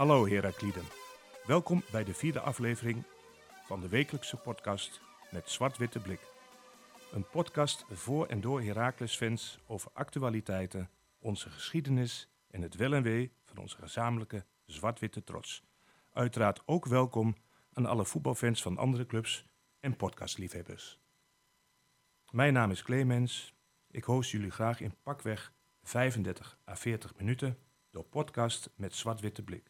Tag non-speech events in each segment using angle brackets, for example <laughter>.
Hallo Herakliden. Welkom bij de vierde aflevering van de wekelijkse podcast met Zwart-Witte Blik. Een podcast voor en door Heracles-fans over actualiteiten, onze geschiedenis en het wel en wee van onze gezamenlijke zwart-witte trots. Uiteraard ook welkom aan alle voetbalfans van andere clubs en podcastliefhebbers. Mijn naam is Clemens. Ik host jullie graag in pakweg 35 à 40 minuten door podcast met zwart-witte blik.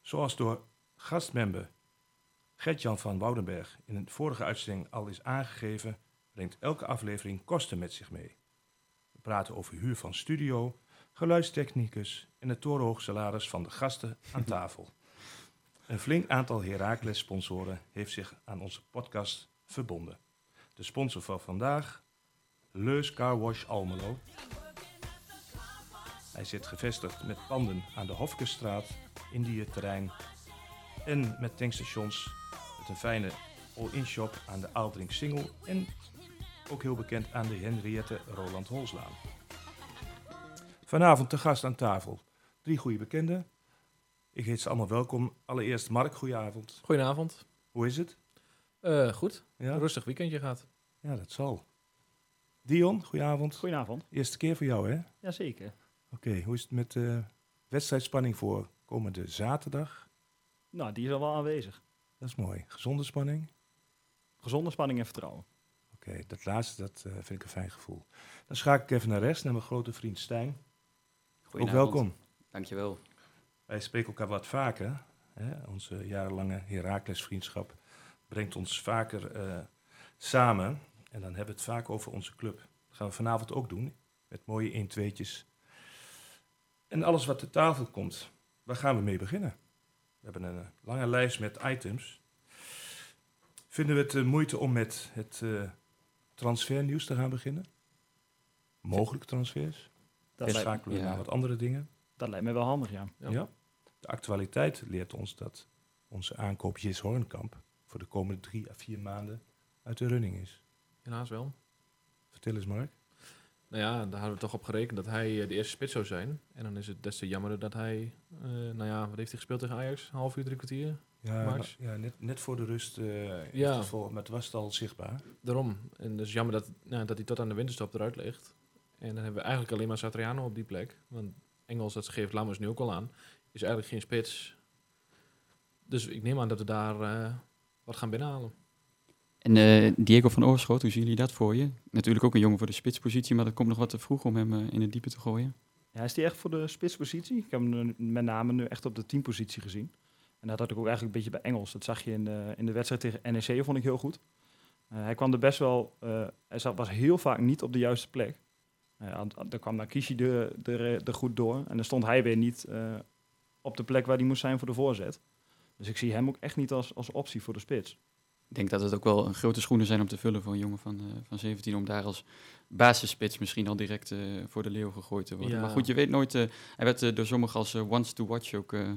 Zoals door gastmember Gert-Jan van Woudenberg in een vorige uitzending al is aangegeven, brengt elke aflevering kosten met zich mee. We praten over huur van studio, geluidstechnicus en het torenhoog salaris van de gasten aan <laughs> tafel. Een flink aantal Heracles-sponsoren heeft zich aan onze podcast verbonden. De sponsor van vandaag, Leus Car Wash Almelo. Hij zit gevestigd met panden aan de Hofkestraat, Indië-terrein en met tankstations met een fijne all-in shop aan de Aaldrink Singel en ook heel bekend aan de Henriette Roland Holslaan. Vanavond te gast aan tafel. Drie goede bekenden. Ik heet ze allemaal welkom. Allereerst Mark, goedenavond. Goedenavond. Hoe is het? Eh, goed. Ja, Rustig weekendje gehad. ja dat zal. Dion, goedenavond. Goedenavond. Eerste keer voor jou, hè? Oké, hoe is het met de wedstrijdspanning voor komende zaterdag? Nou, die is al wel aanwezig. Dat is mooi. Gezonde spanning? Gezonde spanning en vertrouwen. Oké, dat laatste dat, eh, vind ik een fijn gevoel. Dan schakel ik even naar rechts, naar mijn grote vriend Stijn. Ook welkom. Dankjewel. Wij spreken elkaar wat vaker. Hè? Onze jarenlange Heracles-vriendschap brengt ons vaker eh, samen. En dan hebben we het vaak over onze club. Dat gaan we vanavond ook doen, met mooie 1 2tjes En alles wat te tafel komt, waar gaan we mee beginnen? We hebben een eh, lange lijst met items. Vinden we het de moeite om met het eh, transfernieuws te gaan beginnen? Mogelijke transfers? Dat, schakelen we ja. naar wat andere dingen? dat lijkt me wel handig, ja. Ja. Ja. De actualiteit leert ons dat onze aankoop Jis Hornkamp voor de komende drie à vier maanden uit de running is. Helaas wel. Vertel eens, Mark. Nou ja, daar hadden we toch op gerekend dat hij eh, de eerste spits zou zijn. En dan is het des te jammer dat hij, eh, nou ja, wat heeft hij gespeeld tegen Ajax? Half uur, drie kwartier? Ja, Max? ja net, net voor de rust, eh Ja. vol, maar het was het al zichtbaar. Daarom. En dus jammer dat, nou, dat hij tot aan de winterstop eruit ligt. En dan hebben we eigenlijk alleen maar Satriano op die plek. Want Engels, dat geeft Lammers nu ook al aan, is eigenlijk geen spits. Dus ik neem aan dat we daar wat gaan binnenhalen. En eh, Diego van Oorschot, hoe zien jullie dat voor je? Natuurlijk ook een jongen voor de spitspositie, maar dat komt nog wat te vroeg om hem eh, in het diepe te gooien. ja. Is die echt voor de spitspositie? Ik heb hem met name nu echt op de teampositie gezien. En dat had ik ook eigenlijk een beetje bij Engels. Dat zag je in de, in de wedstrijd tegen NEC, vond ik heel goed. Eh, hij kwam er best wel... hij was heel vaak niet op de juiste plek. Dan kwam Nakishi er, er, er goed door. En dan stond hij weer niet op de plek waar hij moest zijn voor de voorzet. Dus ik zie hem ook echt niet als, als optie voor de spits. Ik denk dat het ook wel een grote schoenen zijn om te vullen voor een jongen van, eh, van 17, om daar als basisspits misschien al direct eh, voor de leeuw gegooid te worden. Ja. Maar goed, je weet nooit, eh, hij werd door sommigen als once to watch ook eh,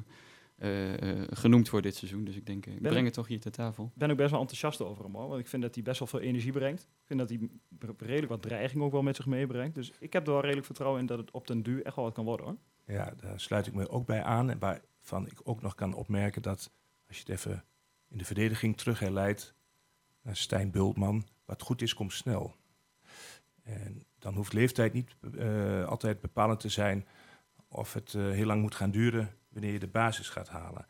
eh, eh, genoemd voor dit seizoen. Dus ik denk, ik Ben breng ik- het toch hier ter tafel. Ik ben ook best wel enthousiast over hem hoor. Want ik vind dat hij best wel veel energie brengt. Ik vind dat hij redelijk wat dreiging ook wel met zich meebrengt. Dus ik heb er wel redelijk vertrouwen in dat het op den duur echt wel wat kan worden hoor. Ja, daar sluit ik me ook bij aan. En waarvan ik ook nog kan opmerken dat, als je het even in de verdediging terug herleidt naar Stijn Bultman, wat goed is, komt snel. En dan hoeft leeftijd niet eh, altijd bepalend te zijn of het eh, heel lang moet gaan duren wanneer je de basis gaat halen.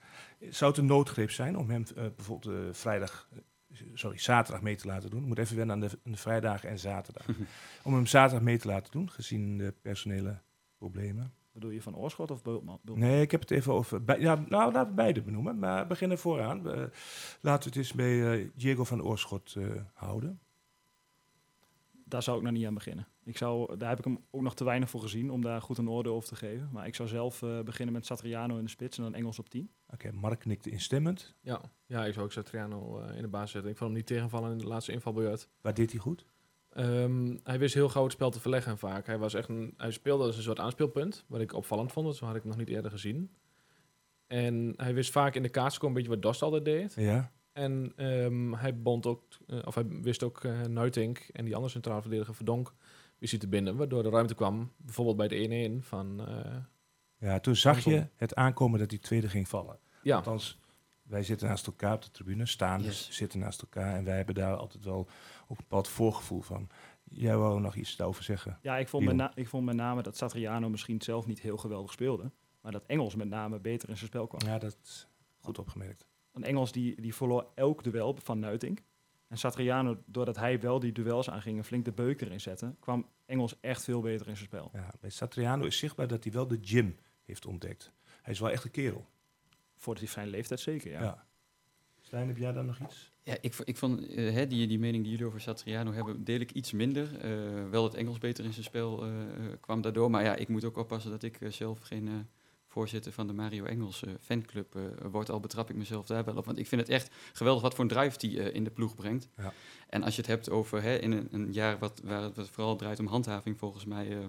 Zou het een noodgreep zijn om hem eh, bijvoorbeeld vrijdag, sorry, zaterdag mee te laten doen? Ik moet even wennen aan de, aan de vrijdagen en zaterdag. <laughs> om hem zaterdag mee te laten doen, gezien de personele problemen. Bedoel je van Oorschot of Bultman? Nee, ik heb het even over. bij- ja, nou, laten we beide benoemen. Maar beginnen vooraan. Laten we het eens bij eh, Diego van Oorschot eh, houden. Daar zou ik nog niet aan beginnen. Ik zou, daar heb ik hem ook nog te weinig voor gezien om daar goed een oordeel over te geven. Maar ik zou zelf eh, beginnen met Satriano in de spits en dan Engels op 10. Oké, Mark knikte instemmend. Ja, ja ik zou ook Satriano eh, in de baas zetten. Ik vond hem niet tegenvallen in de laatste invalbeurt. Waar deed hij goed? Ehm, hij wist heel gauw het spel te verleggen vaak. Hij, was echt een, hij speelde als een soort aanspeelpunt, wat ik opvallend vond. Dat had ik nog niet eerder gezien. En hij wist vaak in de kaartscore een beetje wat Dost altijd deed. Ja. En ehm, hij bond ook, eh, of hij wist ook eh Nuitink en die andere centrale verdediger Verdonk wist te binden, waardoor er ruimte kwam, bijvoorbeeld bij de 1-1 van, eh, Ja, toen zag je het aankomen dat die tweede ging vallen. Ja, Althans, wij zitten naast elkaar op de tribune, staan dus Yes. zitten naast elkaar. En wij hebben daar altijd wel ook een bepaald voorgevoel van. Jij wou nog iets daarover zeggen? Ja, ik vond, met na- ik vond met name dat Satriano misschien zelf niet heel geweldig speelde. Maar dat Engels met name beter in zijn spel kwam. Ja, dat is goed opgemerkt. Een Engels die, die verloor elk duel van Nuitink. En Satriano, doordat hij wel die duels aanging en flink de beuk erin zette, kwam Engels echt veel beter in zijn spel. Ja, bij Satriano is zichtbaar dat hij wel de gym heeft ontdekt. Hij is wel echt een kerel. Voor die fijne leeftijd zeker, ja. Ja. Stijn, heb jij daar nog iets? Ja, ik, ik vond eh, hè, die, die mening die jullie over Satriano hebben, deel ik iets minder. Eh, wel het Engels beter in zijn spel eh, eh, kwam daardoor. Maar ja, ik moet ook oppassen dat ik zelf geen voorzitter van de Mario Engels eh, fanclub eh, word. Al betrap ik mezelf daar wel op. Want ik vind het echt geweldig wat voor een drive die eh, in de ploeg brengt. Ja. En als je het hebt over hè, in een, een jaar wat, waar het wat vooral draait om handhaving volgens mij eh,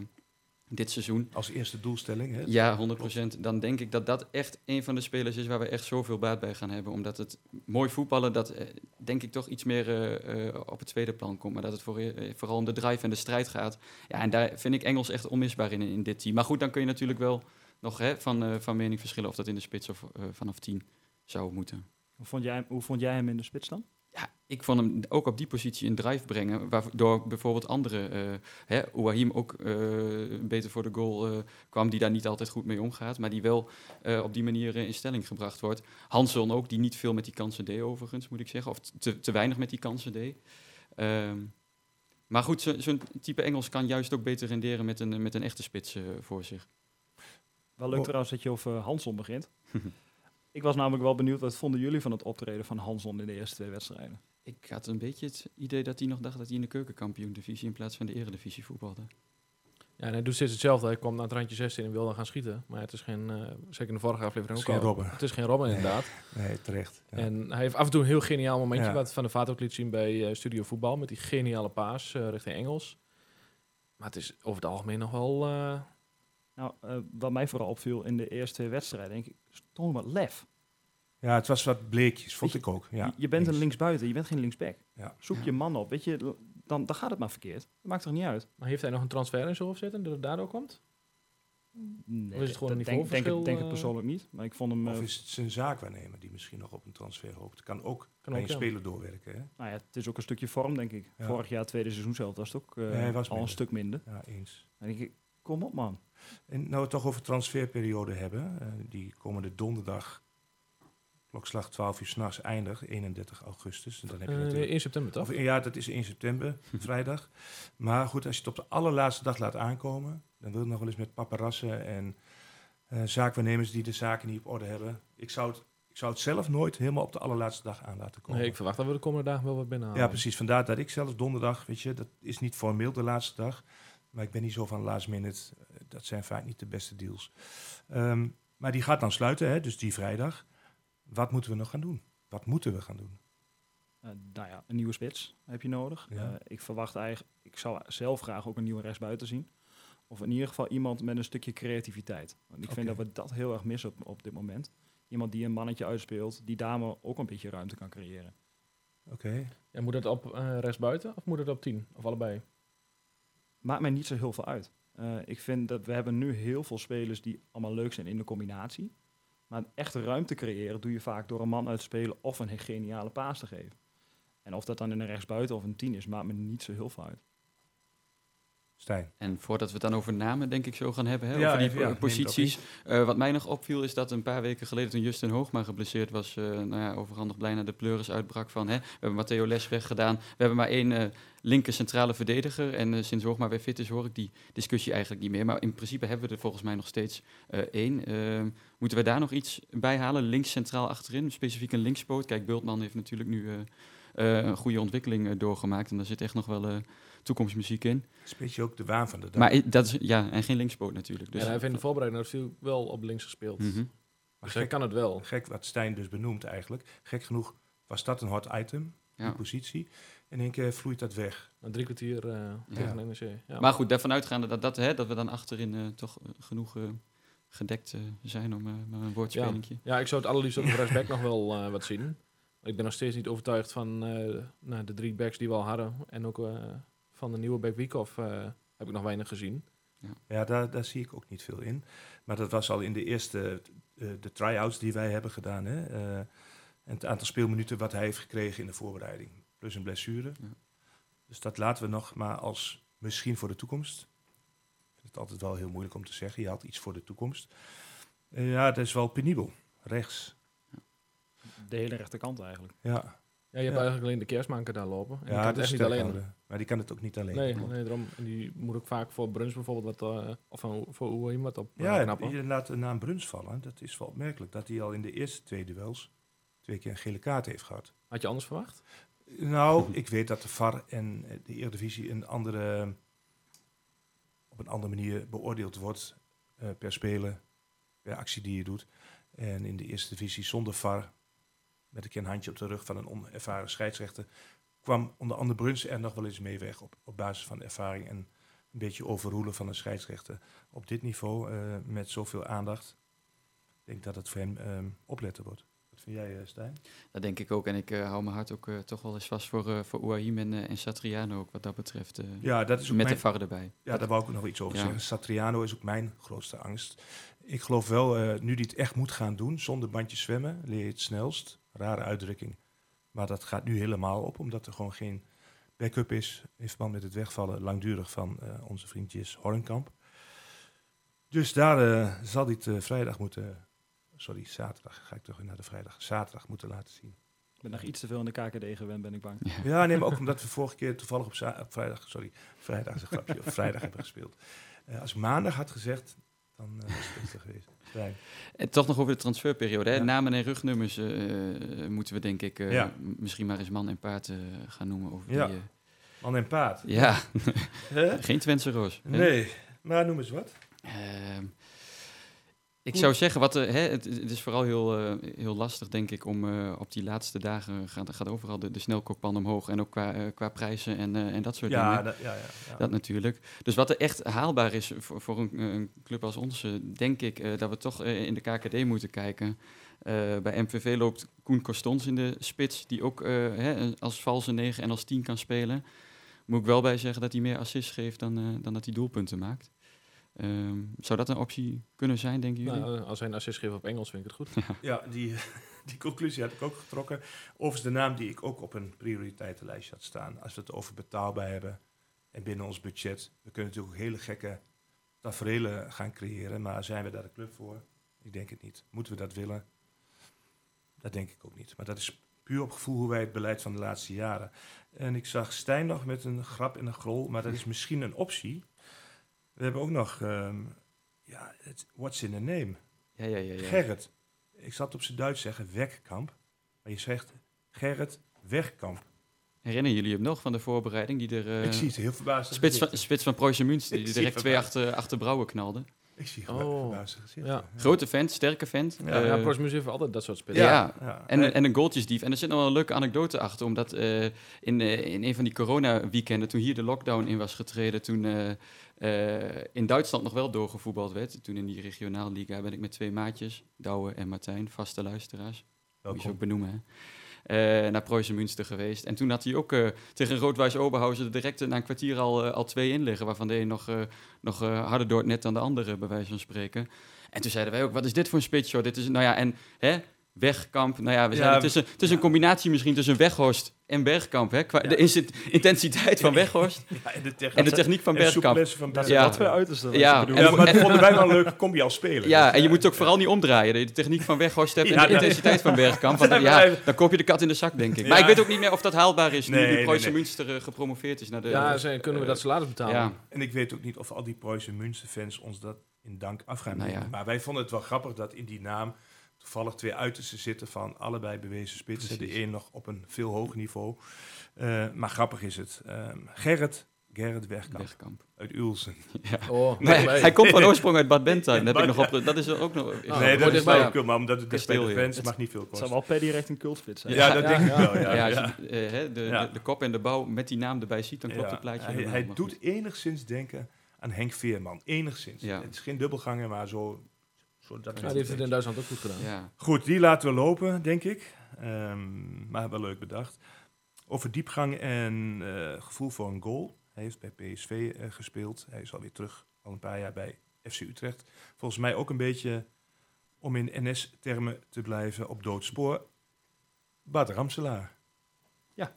dit seizoen. Als eerste doelstelling, hè? Ja, 100%. Dan denk ik dat dat echt een van de spelers is waar we echt zoveel baat bij gaan hebben. Omdat het mooi voetballen, dat eh, denk ik toch iets meer eh, eh, op het tweede plan komt. Maar dat het voor, vooral om de drive en de strijd gaat. Ja, en daar vind ik Engels echt onmisbaar in, in dit team. Maar goed, dan kun je natuurlijk wel nog hè, van, eh, van mening verschillen of dat in de spits of eh, vanaf 10 zou moeten. Hoe, vond jij, hoe vond jij hem in de spits dan? Ja, ik vond hem ook op die positie een drive brengen, waardoor bijvoorbeeld andere, eh hè, Ouahim ook eh, beter voor de goal eh, kwam, die daar niet altijd goed mee omgaat, maar die wel eh, op die manier in stelling gebracht wordt. Hanson ook, die niet veel met die kansen deed overigens, moet ik zeggen, of te, te weinig met die kansen deed. Ehm, maar goed, zo- zo'n type Engels kan juist ook beter renderen met een, met een echte spits voor zich. Wel leuk Oh. trouwens dat je over Hanson begint. <laughs> ik was namelijk wel benieuwd, wat vonden jullie van het optreden van Hanson in de eerste twee wedstrijden? Ik had een beetje het idee dat hij nog dacht dat hij in de keukenkampioen-divisie in plaats van de eredivisie voetbalde. ja en hij doet steeds hetzelfde. Hij kwam naar het randje 16 en wilde gaan schieten. Maar het is geen, eh, zeker in de vorige aflevering Het ook is geen al. Robben. Het is geen Robben Nee. inderdaad. Nee, terecht. Ja. En hij heeft af en toe een heel geniaal momentje, Ja. wat Van de Vaart ook liet zien bij eh, Studio Voetbal, met die geniale paas eh, richting Engels. Maar het is over het algemeen nog wel... Nou, eh, wat mij vooral opviel in de eerste twee wedstrijden, denk ik, toon wat lef. ja, het was wat bleekjes, vond ik ook. Ja, je, je bent een linksbuiten, je bent geen linksback. Ja. Zoek je man op, weet je, dan, dan gaat het maar verkeerd. Dat maakt toch niet uit? maar heeft hij nog een transfer in zijn hoofd zitten, dat het daardoor komt? Nee, Of is het gewoon een denk, denk, ik- niveauverschil, denk ik eh? persoonlijk niet. Maar ik vond hem, Of eh, is het zijn zaakwaarnemer die misschien nog op een transfer hoopt? Kan ook Kan bij ook, een ja. speler doorwerken. Hè? nou ja, het is ook een stukje vorm, denk ik. Ja. Vorig jaar, tweede seizoen zelf, was het ook eh, hij was al een stuk minder. Ja, eens. Denk ik, kom op man. En nou we het toch over transferperiode hebben. eh, die komende donderdag, klokslag 12 uur s'nachts, eindigt, 31 augustus. En dan heb je Eh, natuurlijk... in september toch? Of, ja, dat is 1 september, <laughs> vrijdag. Maar goed, als je het op de allerlaatste dag laat aankomen, dan wil het nog wel eens met paparazzen en eh, zaakwaarnemers die de zaken niet op orde hebben. Ik zou, het, ik zou het zelf nooit helemaal op de allerlaatste dag aan laten komen. Nee, ik verwacht dat we de komende dagen wel wat binnenhalen. Ja, precies. Vandaar dat ik zelfs donderdag, weet je, dat is niet formeel de laatste dag. Maar ik ben niet zo van last minute. eh, Dat zijn vaak niet de beste deals. Ehm, maar die gaat dan sluiten, hè, dus die vrijdag. Wat moeten we nog gaan doen? Wat moeten we gaan doen? Eh, nou ja, een nieuwe spits heb je nodig. Ja. Eh, ik verwacht eigenlijk, ik zou zelf graag ook een nieuwe rechtsbuiten zien. Of in ieder geval iemand met een stukje creativiteit. Want ik vind dat we dat heel erg missen op, op dit moment. Iemand die een mannetje uitspeelt, die dame ook een beetje ruimte kan creëren. Oké. En moet het op eh rechtsbuiten of moet het op 10? Of allebei? Maakt mij niet zo heel veel uit. Eh, ik vind dat we hebben nu heel veel spelers die allemaal leuk zijn in de combinatie. Maar echt ruimte creëren doe je vaak door een man uit te spelen of een geniale paas te geven. En of dat dan in een rechtsbuiten of een tien is, maakt me niet zo heel veel uit. Stijn. En voordat we het dan over namen, denk ik, zo gaan hebben, hè, Ja, over die even, ja, posities. Eh, wat mij nog opviel is dat een paar weken geleden, toen Justin Hoogma geblesseerd was, eh nou ja, overhandig blij naar de pleuris uitbrak van, hè, we hebben Matteo Les weggedaan. We hebben maar één eh, linker centrale verdediger. En sinds Hoogma weer fit is, hoor ik die discussie eigenlijk niet meer. Maar in principe hebben we er volgens mij nog steeds één. Ehm, moeten we daar nog iets bij halen? Links centraal achterin, specifiek een linkspoot. Kijk, Bultman heeft natuurlijk nu een goede ontwikkeling doorgemaakt. En daar zit echt nog wel toekomstmuziek in. Dat is een beetje ook de waan van de dag. Maar dat is, ja, en geen linkspoot natuurlijk. Dus, ja, hij heeft in de voorbereiding natuurlijk wel op links gespeeld. Mhm. Maar Dus gek, kan het wel. gek wat Stijn dus benoemt eigenlijk. Gek genoeg was dat een hot item, die Ja. positie. In één keer vloeit dat weg. Een drie kwartier eh tegen NEC. Ja. Maar goed, daarvan uitgaande dat, dat, hè, dat we dan achterin eh, toch eh, genoeg eh, gedekt zijn om eh, maar een woordspelingje. Ja, ik zou het allerliefst op rechtsback <laughs> nog wel eh, wat zien. Ik ben nog steeds niet overtuigd van eh, nou, de drie backs die we al hadden. En ook eh, van de nieuwe back Wiekhoff eh, heb ik nog weinig gezien. Ja, daar, daar zie ik ook niet veel in. Maar dat was al in de eerste, eh, de try-outs die wij hebben gedaan. Hè? eh, en het aantal speelminuten wat hij heeft gekregen in de voorbereiding. Plus een blessure. Ja. Dus dat laten we nog maar als misschien voor de toekomst. Het altijd wel heel moeilijk om te zeggen. Je had iets voor de toekomst. Ja, dat is wel penibel. Rechts. De hele rechterkant eigenlijk. Ja, Ja, je hebt Ja. eigenlijk alleen de kerstmanker daar lopen. En die ja kan dat is niet alleen. Maar die kan het ook niet alleen. Nee, nee, daarom. En die moet ook vaak voor Bruns bijvoorbeeld wat, eh, of voor hoe iemand op eh, Ja, knappen. je laat de naam Bruns vallen. Dat is wel opmerkelijk. Dat hij al in de eerste twee duels twee keer een gele kaart heeft gehad. Had je anders verwacht? Nou, <laughs> ik weet dat de VAR en de Eredivisie een andere, op een andere manier beoordeeld wordt eh, per speler, per actie die je doet. En in de eerste divisie zonder VAR, met een keer een handje op de rug van een onervaren scheidsrechter, kwam onder andere Bruns er nog wel eens mee weg op, op basis van ervaring en een beetje overroelen van een scheidsrechter. Op dit niveau, eh, met zoveel aandacht, ik denk dat het voor hem ehm, opletten wordt. Wat vind jij, eh, Stijn? Dat denk ik ook. En ik eh, hou mijn hart ook toch wel eens vast voor, uh, voor Ouahim en, uh, en Satriano ook, wat dat betreft. Uh, Ja, dat is ook met mijn... de VAR erbij. Ja, daar wou ik ook nog iets over Ja. zeggen. Satriano is ook mijn grootste angst. Ik geloof wel, nu die het echt moet gaan doen, zonder bandjes zwemmen, leer je het snelst. Rare uitdrukking. Maar dat gaat nu helemaal op, omdat er gewoon geen backup is in verband met het wegvallen langdurig van eh, onze vriendjes Hornkamp. Dus daar eh, zal hij het eh, vrijdag moeten, sorry, zaterdag, ga ik toch weer naar de vrijdag, zaterdag moeten laten zien. Ik ben nog iets te veel in de KKD gewend, ben ik bang. Ja, nee, maar ook <laughs> omdat we vorige keer toevallig op, vrijdag, sorry, vrijdag is een grapje, op vrijdag hebben gespeeld. Eh, als ik maandag had gezegd, dan eh, was het geweest. En toch nog over de transferperiode. Hè? Ja. Namen en rugnummers eh, moeten we denk ik eh, Ja. misschien maar eens man en paard gaan noemen. Over Ja. die, Man en paard. ja, <laughs> geen Twentse roos. hè? Nee, maar noem eens wat. Ik zou zeggen, wat, eh, hè, het, het is vooral heel, eh, heel lastig, denk ik, om eh, op die laatste dagen gaat, gaat overal de, de snelkookpan omhoog. En ook qua, qua prijzen en, en dat soort Ja, dingen. dat, ja, ja, ja. Dat natuurlijk. Dus wat er echt haalbaar is voor, voor een, een club als ons, eh, denk ik dat we toch in de KKD moeten kijken. Bij MVV loopt Koen Costons in de spits, die ook hè, als valse 9 en als 10 kan spelen. Moet ik wel bij zeggen dat hij meer assists geeft dan, dan dat hij doelpunten maakt. Ehm, zou dat een optie kunnen zijn, denken jullie? Nou, als hij een assist geeft op Engels, vind ik het goed. <laughs> Ja, die, <laughs> die conclusie had ik ook getrokken. Overigens de naam die ik ook op een prioriteitenlijstje had staan. Als we het over betaalbaar hebben en binnen ons budget. We kunnen natuurlijk ook hele gekke tafereelen gaan creëren. Maar zijn we daar de club voor? Ik denk het niet. Moeten we dat willen? Dat denk ik ook niet. Maar dat is puur op gevoel hoe wij het beleid van de laatste jaren. En ik zag Stijn nog met een grap en een grol. Maar dat is misschien een optie. We hebben ook nog... ehm, ja, het, what's in a name? Ja, ja, ja. ja. Gerrit. Ik zat op zijn Duits zeggen Wegkamp. Maar je zegt Gerrit Wegkamp. Herinneren jullie hem nog van de voorbereiding? Die er, eh, ik zie het heel verbaasd. spits, van, spits van Münster, die direct twee achter, achter Brouwer knalde. Ik zie gewoon Oh. verbaasde gezicht. Ja. Grote vent, sterke vent. Ja, eh, ja, Proximus heeft altijd dat soort spelers. Ja. ja. En, en een goaltjesdief. En er zit nog wel een leuke anekdote achter. Omdat eh, in, eh, in een van die corona-weekenden, toen hier de lockdown in was getreden... toen eh, eh, in Duitsland nog wel doorgevoetbald werd... toen in die regionaalliga ben ik met twee maatjes... Douwe en Martijn, vaste luisteraars. Moet je ze ook welkom. benoemen, hè? Eh, naar Preußen Münster geweest. En toen had hij ook eh, tegen Roodwijs Oberhausen direct na een kwartier al, eh, al twee in liggen... waarvan de een nog, nog harder door het net dan de andere, bij wijze van spreken. En toen zeiden wij ook, wat is dit voor een spits, joh? Dit is, nou ja, en hè, Wegkamp, nou ja, we Ja, zeiden, het is, een, combinatie misschien tussen Weghorst en Bergkamp. Hè? Qua, Ja. De intensiteit van Weghorst <laughs> Ja, en de techniek, en de techniek van Bergkamp. van Dat is Ja. dat twee uitersten. Ja, en- maar dat vonden <laughs> wij wel een leuke combi als speler. Ja, Dus, en je eh, moet het ook vooral niet omdraaien. De techniek van Weghorst hebt en de intensiteit van Bergkamp. Want Zijn <laughs> ja, dan koop je de kat in de zak, denk ik. Ja. Maar ik weet ook niet meer of dat haalbaar is nu, Nee, nu Preußen nee. Münster eh, gepromoveerd is naar de... Ja, ze- kunnen we dat salaris betalen? ja. En ik weet ook niet of al die Preußen Münster fans ons dat in dank af gaan Nou. Maar wij vonden het wel grappig dat in die naam toevallig twee uitersten zitten van allebei bewezen spitsen. Precies. De een nog op een veel hoger niveau. Eh, maar grappig is het. Ehm, Gerrit, Gerrit Wegkamp uit Ulsen. <laughs> Ja. Oh, Nee, nee. hij komt van oorsprong uit Bad <laughs> Bentheim. Dat, heb ik nog op, dat is er ook nog... Nou, nee, dat is wel cool, maar omdat het de fans mag niet veel Het zou kosten. wel per direct een cultspits zijn. Ja, Ja, dat ja, denk ik wel. Ja, Ja, als je eh, hè, de, Ja. de, de kop en de bouw met die naam erbij ziet, dan klopt Ja, het plaatje Hij, helemaal. hij Maar doet goed. enigszins denken aan Henk Veerman. Enigszins. Ja. Het is geen dubbelganger, maar zo... zo dat Ja, die heeft het in Duitsland ook goed gedaan. Ja. Goed, die laten we lopen, denk ik. Ehm, maar wel leuk bedacht. Over diepgang en eh, gevoel voor een goal. Hij heeft bij PSV eh, gespeeld. Hij is alweer terug al een paar jaar bij FC Utrecht. Volgens mij ook een beetje, om in NS-termen te blijven, op doodspoor. Bart Ramselaar. Ja.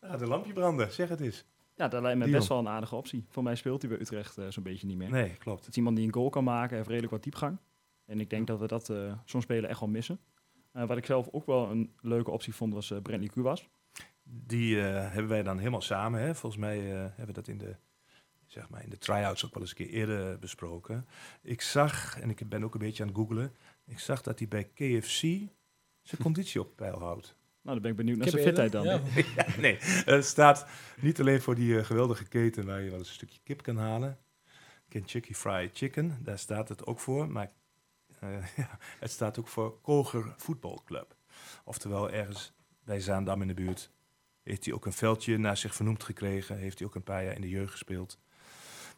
Laat een lampje branden, zeg het eens. Ja, dat lijkt me Dion. best wel een aardige optie. Voor mij speelt hij bij Utrecht eh, zo'n beetje niet meer. Nee, klopt. Het is iemand die een goal kan maken, heeft redelijk wat diepgang. En ik denk dat we dat eh, zo'n speler echt wel missen. Eh, wat ik zelf ook wel een leuke optie vond, was eh Brentley Kubas. Die hebben wij dan helemaal samen. Hè? Volgens mij hebben we dat in de, zeg maar, in de try-outs ook wel eens een keer eerder besproken. Ik zag, en ik ben ook een beetje aan het googlen, ik zag dat hij bij KFC zijn <laughs> conditie op peil houdt. Nou, dan ben ik benieuwd naar zijn fitheid dan. Ja. <laughs> ja, nee, het staat niet alleen voor die eh, geweldige keten waar je wel eens een stukje kip kan halen. Kentucky Fried Chicken, daar staat het ook voor. Maar eh, <laughs> ja, het staat ook voor Koger Voetbalclub. Oftewel ergens bij Zaandam in de buurt. Heeft hij ook een veldje naar zich vernoemd gekregen. Heeft hij ook een paar jaar in de jeugd gespeeld.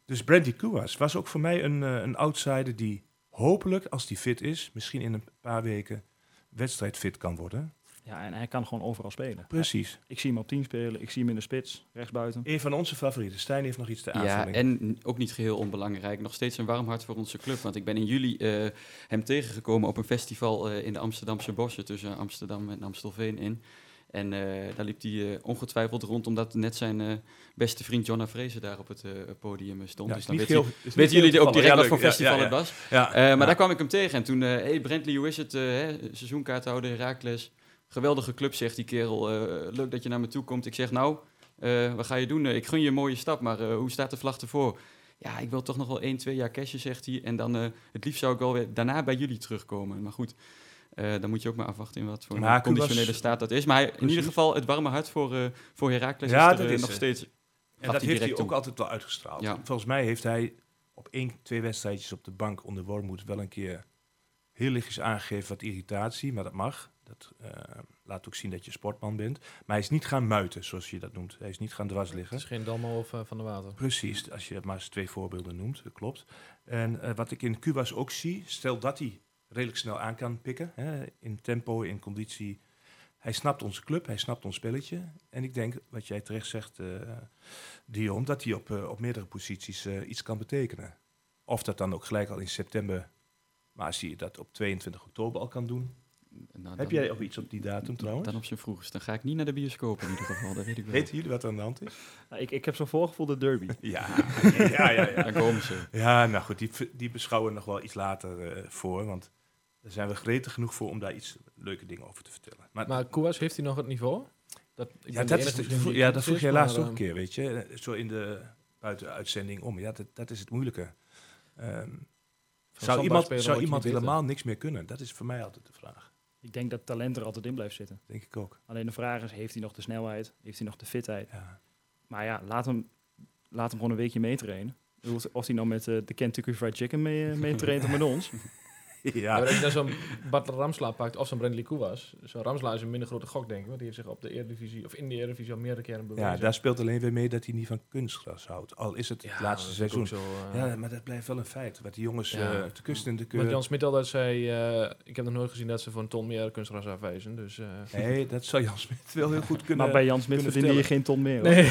Dus Brandy Kouas was ook voor mij een, eh, een outsider die hopelijk, als die fit is, misschien in een paar weken wedstrijdfit kan worden. Ja, en hij kan gewoon overal spelen. Precies. Ik zie hem op 10 spelen, ik zie hem in de spits, rechtsbuiten. Een van onze favorieten. Stijn heeft nog iets te Ja, aanvullen. en n- ook niet geheel onbelangrijk. Nog steeds een warm hart voor onze club. Want ik ben in juli eh, hem tegengekomen op een festival eh, in de Amsterdamse bossen tussen Amsterdam en Amstelveen in. En eh, daar liep hij ongetwijfeld rond, omdat net zijn eh, beste vriend Jonna Vrezen daar op het podium stond. Ja, dus dan weten jullie ook direct toevallig. wat Ja, voor festival Ja, het ja, was? Ja, Eh, maar ja. daar kwam ik hem tegen. En toen, eh hey Brentley, hoe is het? hè? Seizoenkaarthouder, Herakles. Geweldige club, zegt die kerel. Eh, leuk dat je naar me toe komt. Ik zeg, nou, eh, wat ga je doen? Eh, ik gun je een mooie stap, maar hoe staat de vlag ervoor? Ja, ik wil toch nog wel 1, 2 jaar cashje, zegt hij. En dan, het liefst zou ik wel weer daarna bij jullie terugkomen. Maar goed, dan moet je ook maar afwachten in wat voor Maar conditionele staat dat is. Maar hij, in Precies. ieder geval, het warme hart voor, voor Herakles Ja, is er dat is nog steeds. En dat hij heeft hij ook toe. altijd wel uitgestraald. Ja. Volgens mij heeft hij op één, twee wedstrijdjes op de bank onder Wormoed wel een keer heel lichtjes aangegeven wat irritatie, maar dat mag. Dat eh, laat ook zien dat je sportman bent. Maar hij is niet gaan muiten, zoals je dat noemt. Hij is niet gaan dwars Het liggen. is geen Dalmo of eh, Van de Water. Precies, als je het maar eens twee voorbeelden noemt, dat klopt. En eh, wat ik in Cubas ook zie, stel dat hij redelijk snel aan kan pikken, hè, in tempo, in conditie. Hij snapt onze club, hij snapt ons spelletje. En ik denk, wat jij terecht zegt, Dion, dat hij op, op meerdere posities iets kan betekenen. Of dat dan ook gelijk al in september, maar als hij dat op 22 oktober al kan doen. Nou, Heb dan- jij ook iets op die datum trouwens? Dan op zijn vroegst. Dan ga ik niet naar de bioscoop in ieder geval, dat weet ik wel. Weten jullie wat er aan de hand is? <laughs> Nou, ik, ik heb zo'n voorgevoel de derby. <laughs> Ja, <laughs> ja, ja. ja. Dan komen ze. Ja, nou goed, die, die beschouwen we nog wel iets later eh, voor. Want daar zijn we gretig genoeg voor om daar iets leuke dingen over te vertellen. Maar, Maar heeft hij nog het niveau? Dat, ik ja, dat, is de- ja, dat vroeg jij maar, laatst ook een keer, weet je. eh, Zo in de buitenuitzending om. Ja, dat, dat is het moeilijke. Ehm, zou iemand, zou iemand helemaal niks meer kunnen? Dat is voor mij altijd de vraag. Ik denk dat talent er altijd in blijft zitten. Denk ik ook. Alleen de vraag is, heeft hij nog de snelheid? Heeft hij nog de fitheid? Ja. Maar ja, laat hem, laat hem gewoon een weekje meetrainen. Of hij nou met eh, de Kentucky Fried Chicken mee, eh, mee traint of met ons. <laughs> Ja, maar als je dan zo'n Bart Ramsla pakt of zo'n Brentley Kouas. Zo'n Ramsla is een minder grote gok, denk ik. Want die heeft zich op de Eredivisie, of in de Eredivisie al meerdere keren bewezen. ja, daar speelt alleen weer mee dat hij niet van kunstgras houdt. Al is het het laatste dat seizoen. Zo, eh, Ja, maar dat blijft wel een feit. Wat die jongens Ja. eh, te kust en te Want keur... Jan Smit altijd zei, eh, ik heb nog nooit gezien dat ze voor een ton meer kunstgras afwijzen. Dus, eh, Nee, dat zou Jan Smit wel heel goed kunnen... maar bij Jan Smit kunnen verdien je geen ton meer. hoor. nee,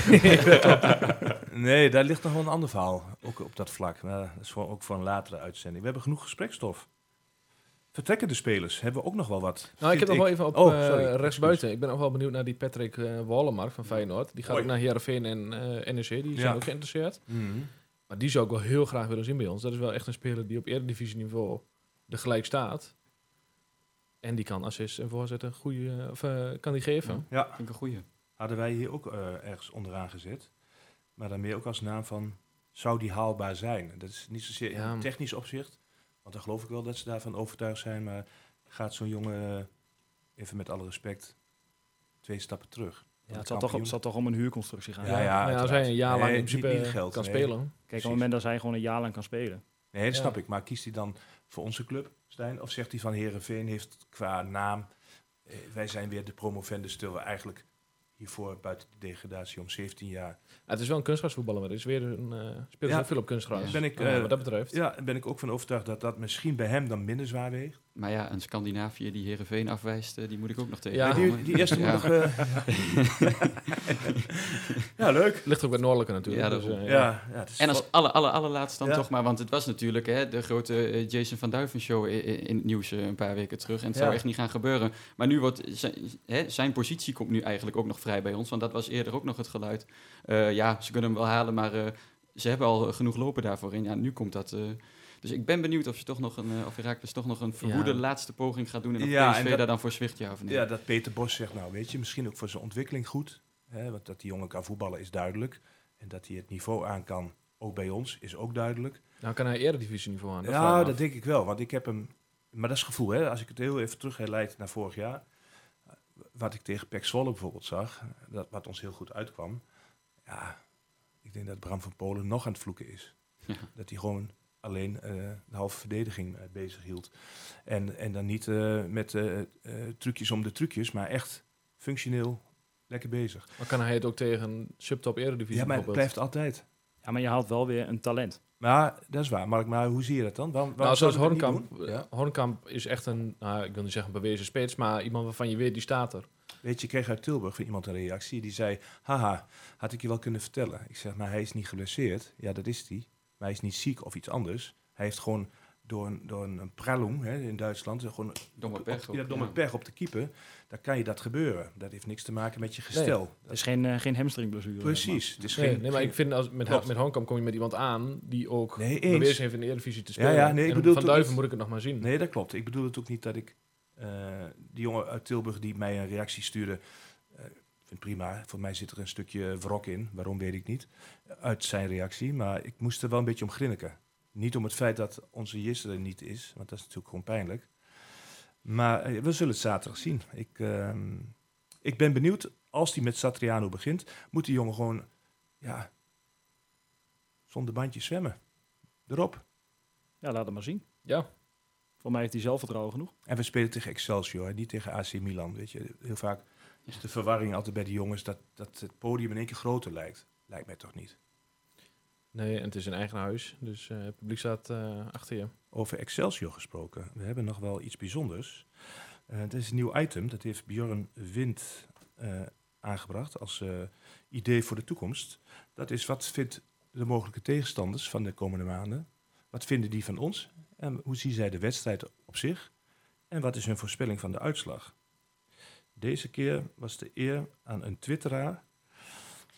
<laughs> <laughs> Nee, daar ligt nog wel een ander verhaal, ook op dat vlak. Maar dat is voor, ook voor een latere uitzending. We hebben genoeg gesprekstof. Vertrekken de spelers, hebben we ook nog wel wat. Nou, ik heb nog wel even op Oh, eh, sorry, rechtsbuiten. Ik ben nog wel benieuwd naar die Patrick eh Wallenmark van Feyenoord. Die gaat Hoi. ook naar Heerenveen en eh NEC. Die zijn Ja. ook geïnteresseerd. Mhm. Maar die zou ik wel heel graag willen zien bij ons. Dat is wel echt een speler die op eredivisie-niveau er gelijk staat. En die kan assist en voorzet een goede, of eh, kan die geven. Ja, Vind ik een goeie. hadden wij hier ook eh, ergens onderaan gezet. Maar dan meer ook als naam van, zou die haalbaar zijn? Dat is niet zozeer Ja. in technisch opzicht. Want dan geloof ik wel dat ze daarvan overtuigd zijn. Maar gaat zo'n jongen, eh, even met alle respect, twee stappen terug? Ja, het zal toch, het zal toch om een huurconstructie gaan. Ja, ja, maar als hij een jaar lang Nee, in principe niet- niet geld, kan nee. spelen. Kijk, op het moment dat hij gewoon een jaar lang kan spelen. Nee, dat Ja. snap ik. Maar kiest hij dan voor onze club, Stijn? Of zegt hij van Herenveen heeft qua naam... eh, wij zijn weer de promovendus, terwijl we eigenlijk hiervoor buiten de degradatie om 17 jaar... Ja, het is wel een kunstgrasvoetballer, maar het is weer een uh, speelt Ja. heel veel op kunstgras. Ben ik, Ja, eh, wat dat betreft. Ja, daar ben ik ook van overtuigd dat dat misschien bij hem dan minder zwaar weegt. Maar ja, een Scandinavië die Heerenveen afwijst, eh, die moet ik ook nog tegen. Ja, die, die eerste moet nog... eh, <laughs> ja, leuk. Ligt ook bij het Noordelijke natuurlijk. Ja, dus, eh, Ja, ja, het is En als alle, alle, allerlaatst dan Ja. toch maar, want het was natuurlijk hè, de grote Jason van Duiven show in, in het nieuws een paar weken terug. En het Ja. zou echt niet gaan gebeuren. Maar nu wordt zijn, hè, zijn positie komt nu eigenlijk ook nog vrij bij ons, want dat was eerder ook nog het geluid. Eh, ja, ze kunnen hem wel halen, maar eh, ze hebben al genoeg lopen daarvoor in. Ja, nu komt dat. Dus ik ben benieuwd of, ze toch nog een, eh, of Herakles toch nog een verwoede Ja. laatste poging gaat doen. En of Ja, PSV en dat- daar dan voor zwicht, ja of nee. Ja, dat Peter Bos zegt, nou weet je, misschien ook voor zijn ontwikkeling goed. Hè, want dat die jongen kan voetballen is duidelijk. En dat hij het niveau aan kan, ook bij ons, is ook duidelijk. Nou kan hij eredivisie niveau aan. Dat ja, dat denk ik wel. Want ik heb hem... Maar dat is gevoel, hè. Als ik het heel even terug herleid naar vorig jaar. eh, Wat ik tegen Pek Zwolle bijvoorbeeld zag. Dat, wat ons heel goed uitkwam. Ja, ik denk dat Bram van Polen nog aan het vloeken is. Ja. Dat hij gewoon alleen eh, de halve verdediging eh, bezig hield. En, en dan niet eh, met trucjes om de trucjes, maar echt functioneel lekker bezig. Maar kan hij het ook tegen subtop eredivisie Ja, maar het blijft altijd. Ja, maar je haalt wel weer een talent. Maar dat is waar. Mark, maar hoe zie je dat dan? Waarom, waarom Nou, zoals Hornkamp. eh, Hornkamp is echt een, nou, ik wil niet zeggen een bewezen spits, maar iemand waarvan je weet, die staat er. Weet je, ik kreeg uit Tilburg van iemand een reactie. Die zei, haha, had ik je wel kunnen vertellen. Ik zeg, maar hij is niet geblesseerd. Ja, dat is hij. Maar hij is niet ziek of iets anders. Hij heeft gewoon door een, door een, hè, in Duitsland... Gewoon Domme pech op, ja, domme ja. pech op de keeper. Dan kan je dat gebeuren. Dat heeft niks te maken met je gestel. Het is geen, eh, geen hamstringblessure. Precies. Het is Nee, geen, nee, maar geen- ik vind als, met, met Hornkamp kom je met iemand aan die ook Nee, eens. bewezen heeft in de eredivisie te Ja, spelen. ja, nee, ik bedoel van Duiven moet ik het nog maar zien. Nee, dat klopt. Ik bedoel het ook niet dat ik... eh, die jongen uit Tilburg die mij een reactie stuurde... ik vind het prima. Voor mij zit er een stukje wrok in. Waarom, weet ik niet. Uit zijn reactie. Maar ik moest er wel een beetje om grinniken. Niet om het feit dat onze Jisse er niet is. Want dat is natuurlijk gewoon pijnlijk. Maar eh, we zullen het zaterdag zien. Ik, ehm, ik ben benieuwd. Als hij met Satriano begint... moet die jongen gewoon... Ja, zonder bandjes zwemmen. Erop. Ja, laat het maar zien. Ja, Voor mij heeft hij zelfvertrouwen genoeg. En we spelen tegen Excelsior, hè, niet tegen AC Milan. Weet je, heel vaak is de verwarring altijd bij de jongens dat, dat het podium in één keer groter lijkt. Lijkt mij toch niet. nee, en het is een eigen huis, dus eh, het publiek staat eh, achter je. Over Excelsior gesproken, we hebben nog wel iets bijzonders. Eh het is een nieuw item, dat heeft Björn Wind aangebracht als idee voor de toekomst. Dat is wat vindt de mogelijke tegenstanders van de komende maanden? Wat vinden die van ons? En hoe zien zij de wedstrijd op zich? En wat is hun voorspelling van de uitslag? Deze keer was de eer aan een twitteraar.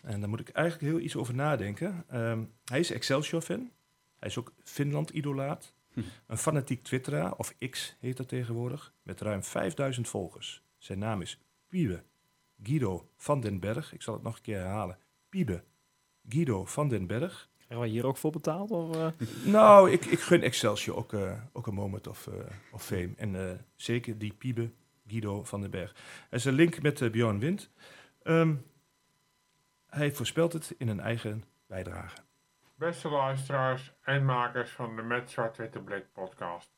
En daar moet ik eigenlijk heel iets over nadenken. Ehm, hij is Excelsior-fan. Hij is ook Finland-idolaat. Hm. Een fanatiek twitteraar, of X heet dat tegenwoordig, met ruim 5000 volgers. Zijn naam is Piebe Guido van den Berg. Ik zal het nog een keer herhalen. Piebe Guido van den Berg. Krijgen wij hier ook voor betaald? Of, eh? <laughs> Nou, ik, ik gun Excelsior ook, eh, ook een moment of, eh, of fame. En zeker die Piebe Guido van den Berg. Er is link met eh, Bjorn Wind. Ehm, hij voorspelt het in een eigen bijdrage. Beste luisteraars en makers van de Met Zwart-Witte Blik podcast.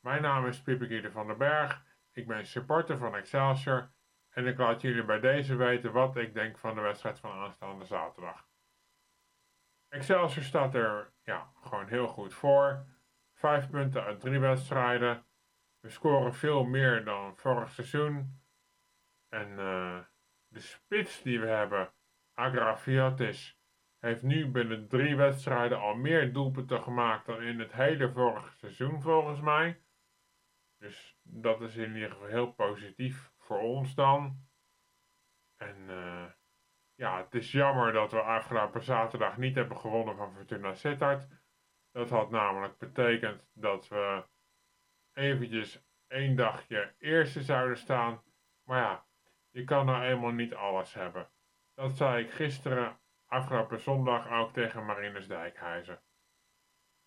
Mijn naam is Pieper Guido van den Berg. Ik ben supporter van Excelsior. En ik laat jullie bij deze weten wat ik denk van de wedstrijd van aanstaande zaterdag. Excelsior staat er ja, gewoon heel goed voor. Vijf punten uit drie wedstrijden. We scoren veel meer dan vorig seizoen. En eh, de spits die we hebben, Agrafiatis, heeft nu binnen drie wedstrijden al meer doelpunten gemaakt dan in het hele vorige seizoen volgens mij. Dus dat is in ieder geval heel positief voor ons dan. En eh, ja, het is jammer dat we afgelopen zaterdag niet hebben gewonnen van Fortuna Sittard. Dat had namelijk betekend dat we eventjes één dagje eerste zouden staan. Maar ja, je kan nou eenmaal niet alles hebben. Dat zei ik gisteren afgelopen zondag ook tegen Marinus Dijkhuizen.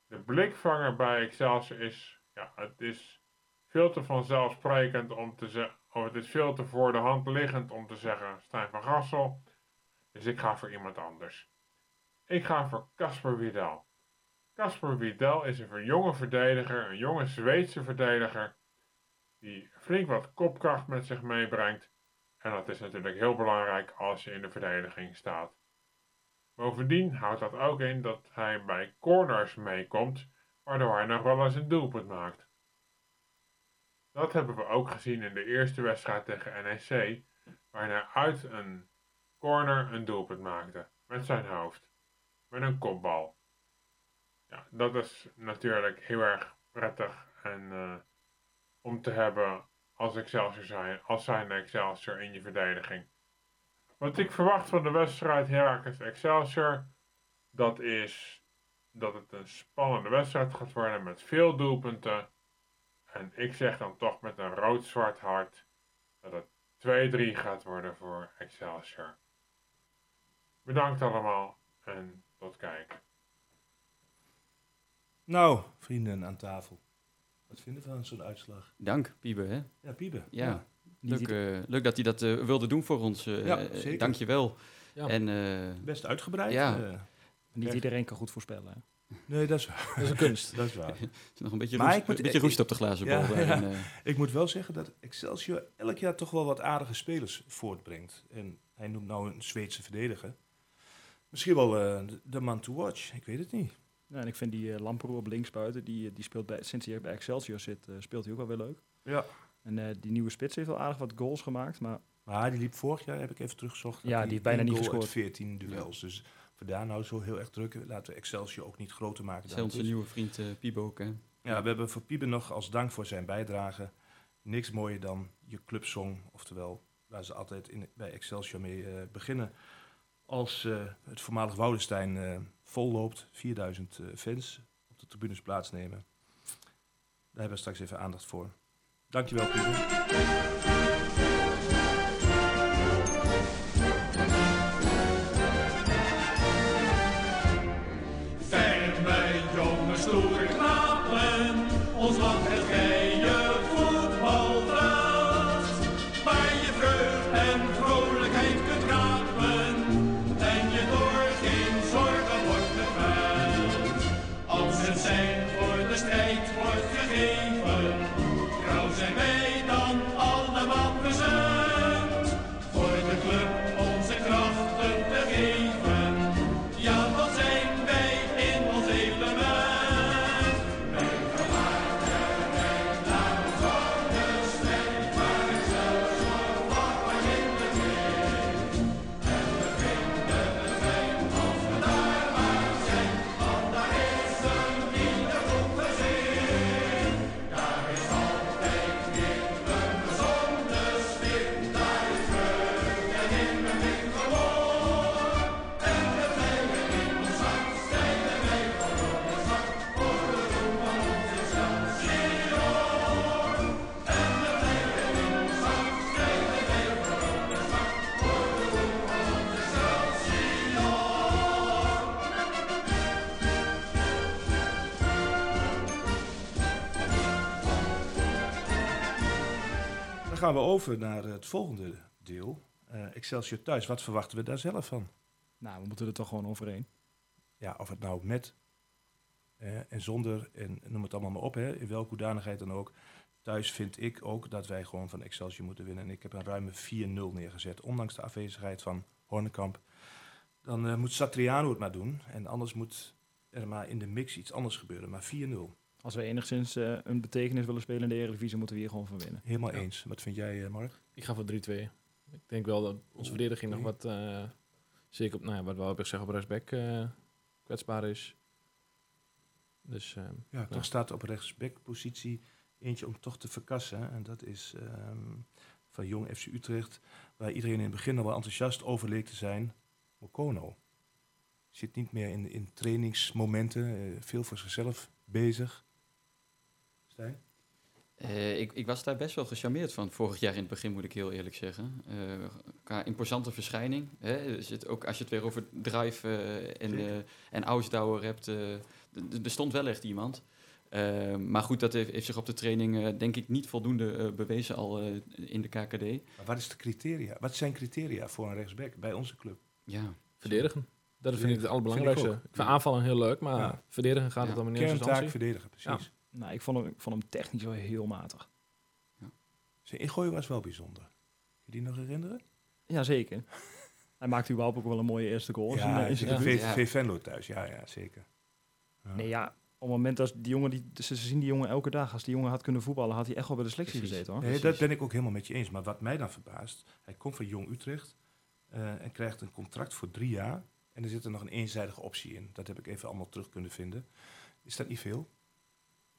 De blikvanger bij Excelsior is, ja, het is veel te vanzelfsprekend om te zeggen, of het is veel te voor de hand liggend om te zeggen Stijn van Gassel. Dus ik ga voor iemand anders. Ik ga voor Casper Widal. Casper Widal is een jonge verdediger, een jonge Zweedse verdediger, die flink wat kopkracht met zich meebrengt. En dat is natuurlijk heel belangrijk als je in de verdediging staat. Bovendien houdt dat ook in dat hij bij corners meekomt, waardoor hij nog wel eens een doelpunt maakt. Dat hebben we ook gezien in de eerste wedstrijd tegen NEC, waarin hij uit een corner een doelpunt maakte. Met zijn hoofd. Met een kopbal. Ja, dat is natuurlijk heel erg prettig en, eh, om te hebben als Excelsior zijn, als zijn Excelsior in je verdediging. Wat ik verwacht van de wedstrijd Heracles Excelsior, dat is dat het een spannende wedstrijd gaat worden met veel doelpunten. En ik zeg dan toch met een rood-zwart hart dat het 2-3 gaat worden voor Excelsior. Bedankt allemaal en tot kijk. Nou, vrienden aan tafel. Wat vinden we van zo'n uitslag? Dank, Piebe. Hè? Ja, Piebe. Ja. Leuk, eh, leuk dat hij dat eh, wilde doen voor ons. eh Ja, zeker. Dank je wel. Ja. En eh, Best uitgebreid. Ja. Niet iedereen kan goed voorspellen. hè. nee, dat is. Dat is een kunst. <laughs> Dat is waar. <laughs> er is nog een beetje, Maar roest, ik moet- een beetje roest op de glazen bol. Ja, daarin, ja. eh. Ik moet wel zeggen dat Excelsior elk jaar toch wel wat aardige spelers voortbrengt. En hij noemt nou een Zweedse verdediger. Misschien wel eh, de- de man to watch. Ik weet het niet. Ja, en ik vind die uh, Lamperoe op linksbuiten, die, eh, die speelt bij, sinds hij bij Excelsior zit, eh, speelt hij ook wel weer leuk. Ja. En eh, die nieuwe spits heeft wel aardig wat goals gemaakt, maar Maar die liep vorig jaar, heb ik even teruggezocht. Ja, die heeft bijna niet gescoord. 14 duels. Dus vandaar nou zo heel erg druk. Laten we Excelsior ook niet groter maken Dat is dan onze nieuwe vriend eh Piebe ook. Hè? Ja, we hebben voor Piebe nog als dank voor zijn bijdrage niks mooier dan je clubsong. Oftewel, waar ze altijd in, bij Excelsior mee eh, beginnen. Als eh, het voormalig Woudenstein eh vol loopt, 4000 eh, fans op de tribunes plaatsnemen. Daar hebben we straks even aandacht voor. Dankjewel, Piebe. Wordt we over naar het volgende deel. Eh, Excelsior thuis, wat verwachten we daar zelf van? nou, we moeten er toch gewoon overheen. Ja, of het nou met eh, en zonder, en noem het allemaal maar op, hè, in welke hoedanigheid dan ook. Thuis vind ik ook dat wij gewoon van Excelsior moeten winnen. En ik heb een ruime 4-0 neergezet, ondanks de afwezigheid van Hornekamp. Dan eh, moet Satriano het maar doen. En anders moet er maar in de mix iets anders gebeuren. Maar 4-0, Als we enigszins eh, een betekenis willen spelen in de Eredivisie, moeten we hier gewoon van winnen. helemaal Ja. eens. Wat vind jij, eh, Mark? Ik ga voor 3-2. Ik denk wel dat onze verdediging nog wat, eh, zeker op, nou ja, wat we hebben gezegd, op rechtsback eh, kwetsbaar is. Dus eh, Ja, toch staat op rechtsbackpositie eentje om toch te verkassen. En dat is ehm, van Jong FC Utrecht, waar iedereen in het begin al wel enthousiast over leek te zijn. Mokono. Zit niet meer in, in trainingsmomenten, eh, veel voor zichzelf bezig. Eh, ik, ik was daar best wel gecharmeerd van vorig jaar in het begin, moet ik heel eerlijk zeggen. Eh, qua imposante verschijning. Hè, zit ook, als je het weer over drive eh, en, eh en Ausdauer hebt, eh, er stond wel echt iemand. Maar goed, dat heeft, heeft zich op de training denk ik niet voldoende bewezen al eh, in de KKD. Maar wat is de criteria? Wat zijn criteria voor een rechtsback bij onze club? Ja, verdedigen. Dat vind ik het Vind allerbelangrijkste. ik vind aanvallen heel leuk, maar Ja. verdedigen gaat Ja. het om in eerste Kerntaak instantie. verdedigen, precies. Nou, ik vond hem, ik vond hem technisch wel heel matig. Zijn ingooi was wel bijzonder. Kun je die nog herinneren? Jazeker. <laughs> Hij maakte überhaupt ook wel een mooie eerste goal. Ja, in zijn ja. Venlo thuis, ja, ja zeker. Ja. Nee, ja, op het moment dat die jongen, die, ze zien die jongen elke dag. Als die jongen had kunnen voetballen, had hij echt wel bij de selectie Precies. gezeten hoor. Nee, dat ben ik ook helemaal met je eens. Maar wat mij dan verbaast, hij komt van Jong Utrecht eh, en krijgt een contract voor drie jaar. En er zit er nog een eenzijdige optie in. Dat heb ik even allemaal terug kunnen vinden. Is dat niet veel?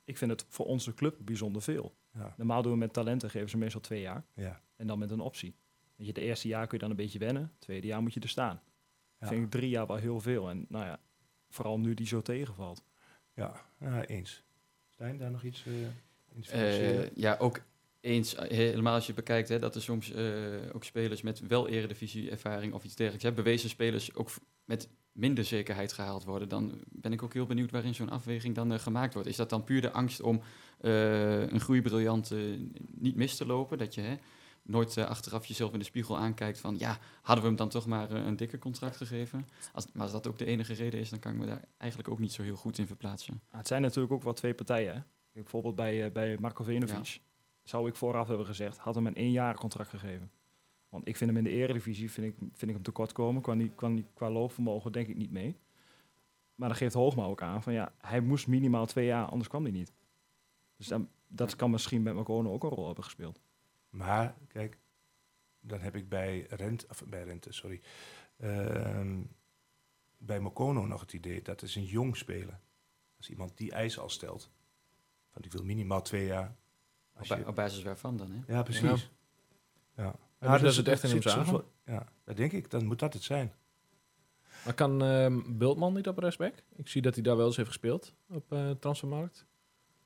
Ik vind het voor onze club bijzonder veel. Ja. Normaal doen we met talenten, geven ze meestal twee jaar. Ja. En dan met een optie. Weet je, het eerste jaar kun je dan een beetje wennen. Het tweede jaar moet je er staan. Ja. Vind ik drie jaar wel heel veel. En nou ja, vooral nu die zo tegenvalt. Ja, ja, eens. Stijn, daar nog iets eh in te Eh, ja, ook eens, eh, helemaal als je bekijkt hè, dat er soms eh, ook spelers met wel eredivisie-ervaring of iets dergelijks hebben, bewezen spelers ook met minder zekerheid gehaald worden, dan ben ik ook heel benieuwd waarin zo'n afweging dan eh, gemaakt wordt. Is dat dan puur de angst om eh, een groeibriljant eh, niet mis te lopen? Dat je hè, nooit achteraf jezelf in de spiegel aankijkt van ja, hadden we hem dan toch maar een dikker contract gegeven? Als, maar als dat ook de enige reden is, dan kan ik me daar eigenlijk ook niet zo heel goed in verplaatsen. Het zijn natuurlijk ook wel twee partijen. Hè? Bijvoorbeeld bij, bij Marco Venovic. Zou ik vooraf hebben gezegd, had hem een één jaar contract gegeven. Want ik vind hem in de eredivisie, vind ik, vind ik hem tekort komen. Qua, niet- qua, qua loopvermogen denk ik niet mee. Maar dan geeft Hoogma ook aan van ja, hij moest minimaal twee jaar, anders kwam hij niet. Dus dan, dat kan misschien met Marcone ook een rol hebben gespeeld. Maar, kijk, dan heb ik bij Rente, of bij Rente, sorry, ehm, bij Mokono nog het idee dat is een jong speler. Als iemand die eisen al stelt. Want ik wil minimaal twee jaar. Op, Als ba- je, op basis waarvan dan? Hè? ja, precies. Ja. Ze dat het echt in hem zagen? Ja, dat denk ik. Dan moet dat het zijn. Maar kan ehm Bultman niet op rechtsback? Ik zie dat hij daar wel eens heeft gespeeld op eh transfermarkt.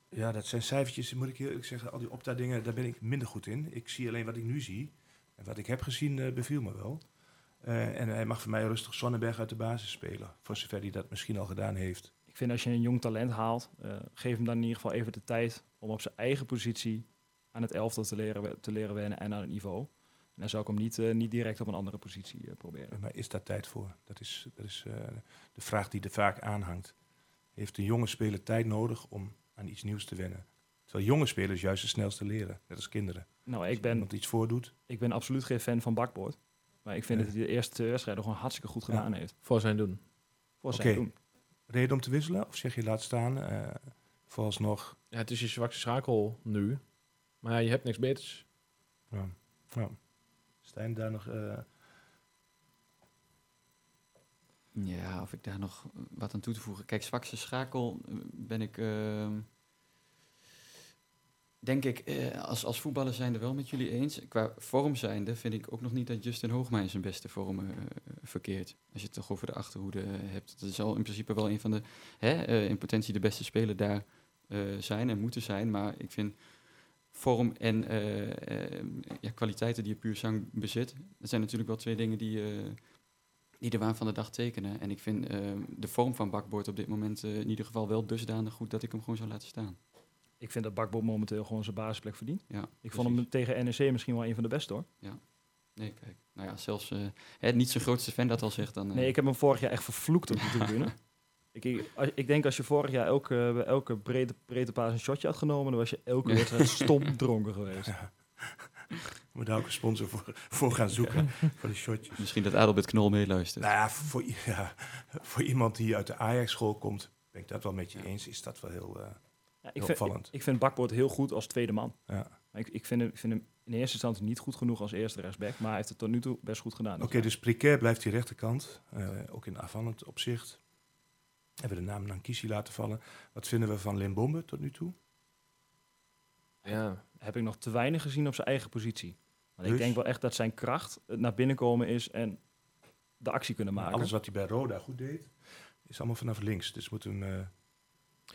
Ja, dat zijn cijfertjes, moet ik heel eerlijk zeggen. Al die opta-dingen, daar ben ik minder goed in. Ik zie alleen wat ik nu zie. En wat ik heb gezien, eh, beviel me wel. Eh, en hij mag voor mij rustig Sonnenberg uit de basis spelen. Voor zover hij dat misschien al gedaan heeft. Ik vind als je een jong talent haalt, eh, geef hem dan in ieder geval even de tijd om op zijn eigen positie aan het elftal te leren, te leren wennen en aan het niveau. En dan zou ik hem niet, eh, niet direct op een andere positie eh, proberen. Maar is daar tijd voor? Dat is, dat is eh, de vraag die er vaak aanhangt. Heeft een jonge speler tijd nodig om aan iets nieuws te wennen? Terwijl jonge spelers juist het snelste leren, net als kinderen. Nou, Als ik ben, iemand iets voordoet. ik ben absoluut geen fan van bakboord. Maar ik vind Nee. dat hij de eerste twee wedstrijden gewoon hartstikke goed Ja. gedaan heeft. Voor zijn doen. Voor zijn doen. Reden om te wisselen? Of zeg je laat staan? eh vooralsnog. Ja, het is je zwakste schakel nu. Maar ja, je hebt niks beters. Ja. Ja. Stijn, daar nog. eh, Ja, of ik daar nog wat aan toe te voegen. Kijk, zwakste schakel eh, ben ik, ehm, denk ik, eh, als, als voetballer zijnde wel met jullie eens. Qua vorm zijnde vind ik ook nog niet dat Justin Hoogma zijn beste vorm verkeert. Als je het toch over de achterhoede hebt. Dat zal in principe wel een van de, hè, in potentie de beste speler daar zijn en moeten zijn. Maar ik vind vorm en eh, eh, ja, kwaliteiten die je puur zang bezit. Dat zijn natuurlijk wel twee dingen die, eh, die de waan van de dag tekenen. En ik vind de vorm van Bakboord op dit moment in ieder geval wel dusdanig goed dat ik hem gewoon zou laten staan. Ik vind dat bakboord momenteel gewoon zijn basisplek verdient. Ja, Ik vond hem tegen NEC misschien wel een van de beste hoor. Nee, kijk. Nou ja, zelfs hè, niet zijn grootste fan dat al zegt, dan... Nee, ik heb hem vorig jaar echt vervloekt op de tribune. <laughs> ik, ik, denk als je vorig jaar elke, bij elke breedte, breedte paas een shotje had genomen, dan was je elke wedstrijd <laughs> stom dronken geweest. ja. Moeten daar ook een sponsor voor, voor gaan zoeken. Voor de shotjes. Misschien dat Adelbert Knol meeluistert. Nou ja voor, ja, voor iemand die uit de Ajax-school komt, ben ik dat wel met je Ja. eens. Is dat wel heel, eh, Ja, ik, heel vind, opvallend. ik vind Bakboord heel goed als tweede man. ja. Maar ik, ik, vind hem, ik vind hem in eerste instantie niet goed genoeg als eerste rechtsback, maar hij heeft het tot nu toe best goed gedaan. Oké, dus precair blijft die rechterkant. eh, ook in aanvallend opzicht. Hebben we de naam Nankisi laten vallen. Wat vinden we van Limbombe tot nu toe? Ja, heb ik nog te weinig gezien op zijn eigen positie. Want ik Dus? denk wel echt dat zijn kracht het naar binnen komen is en de actie kunnen maken. Alles wat hij bij Roda goed deed, is allemaal vanaf links. Dus moeten we hem... eh,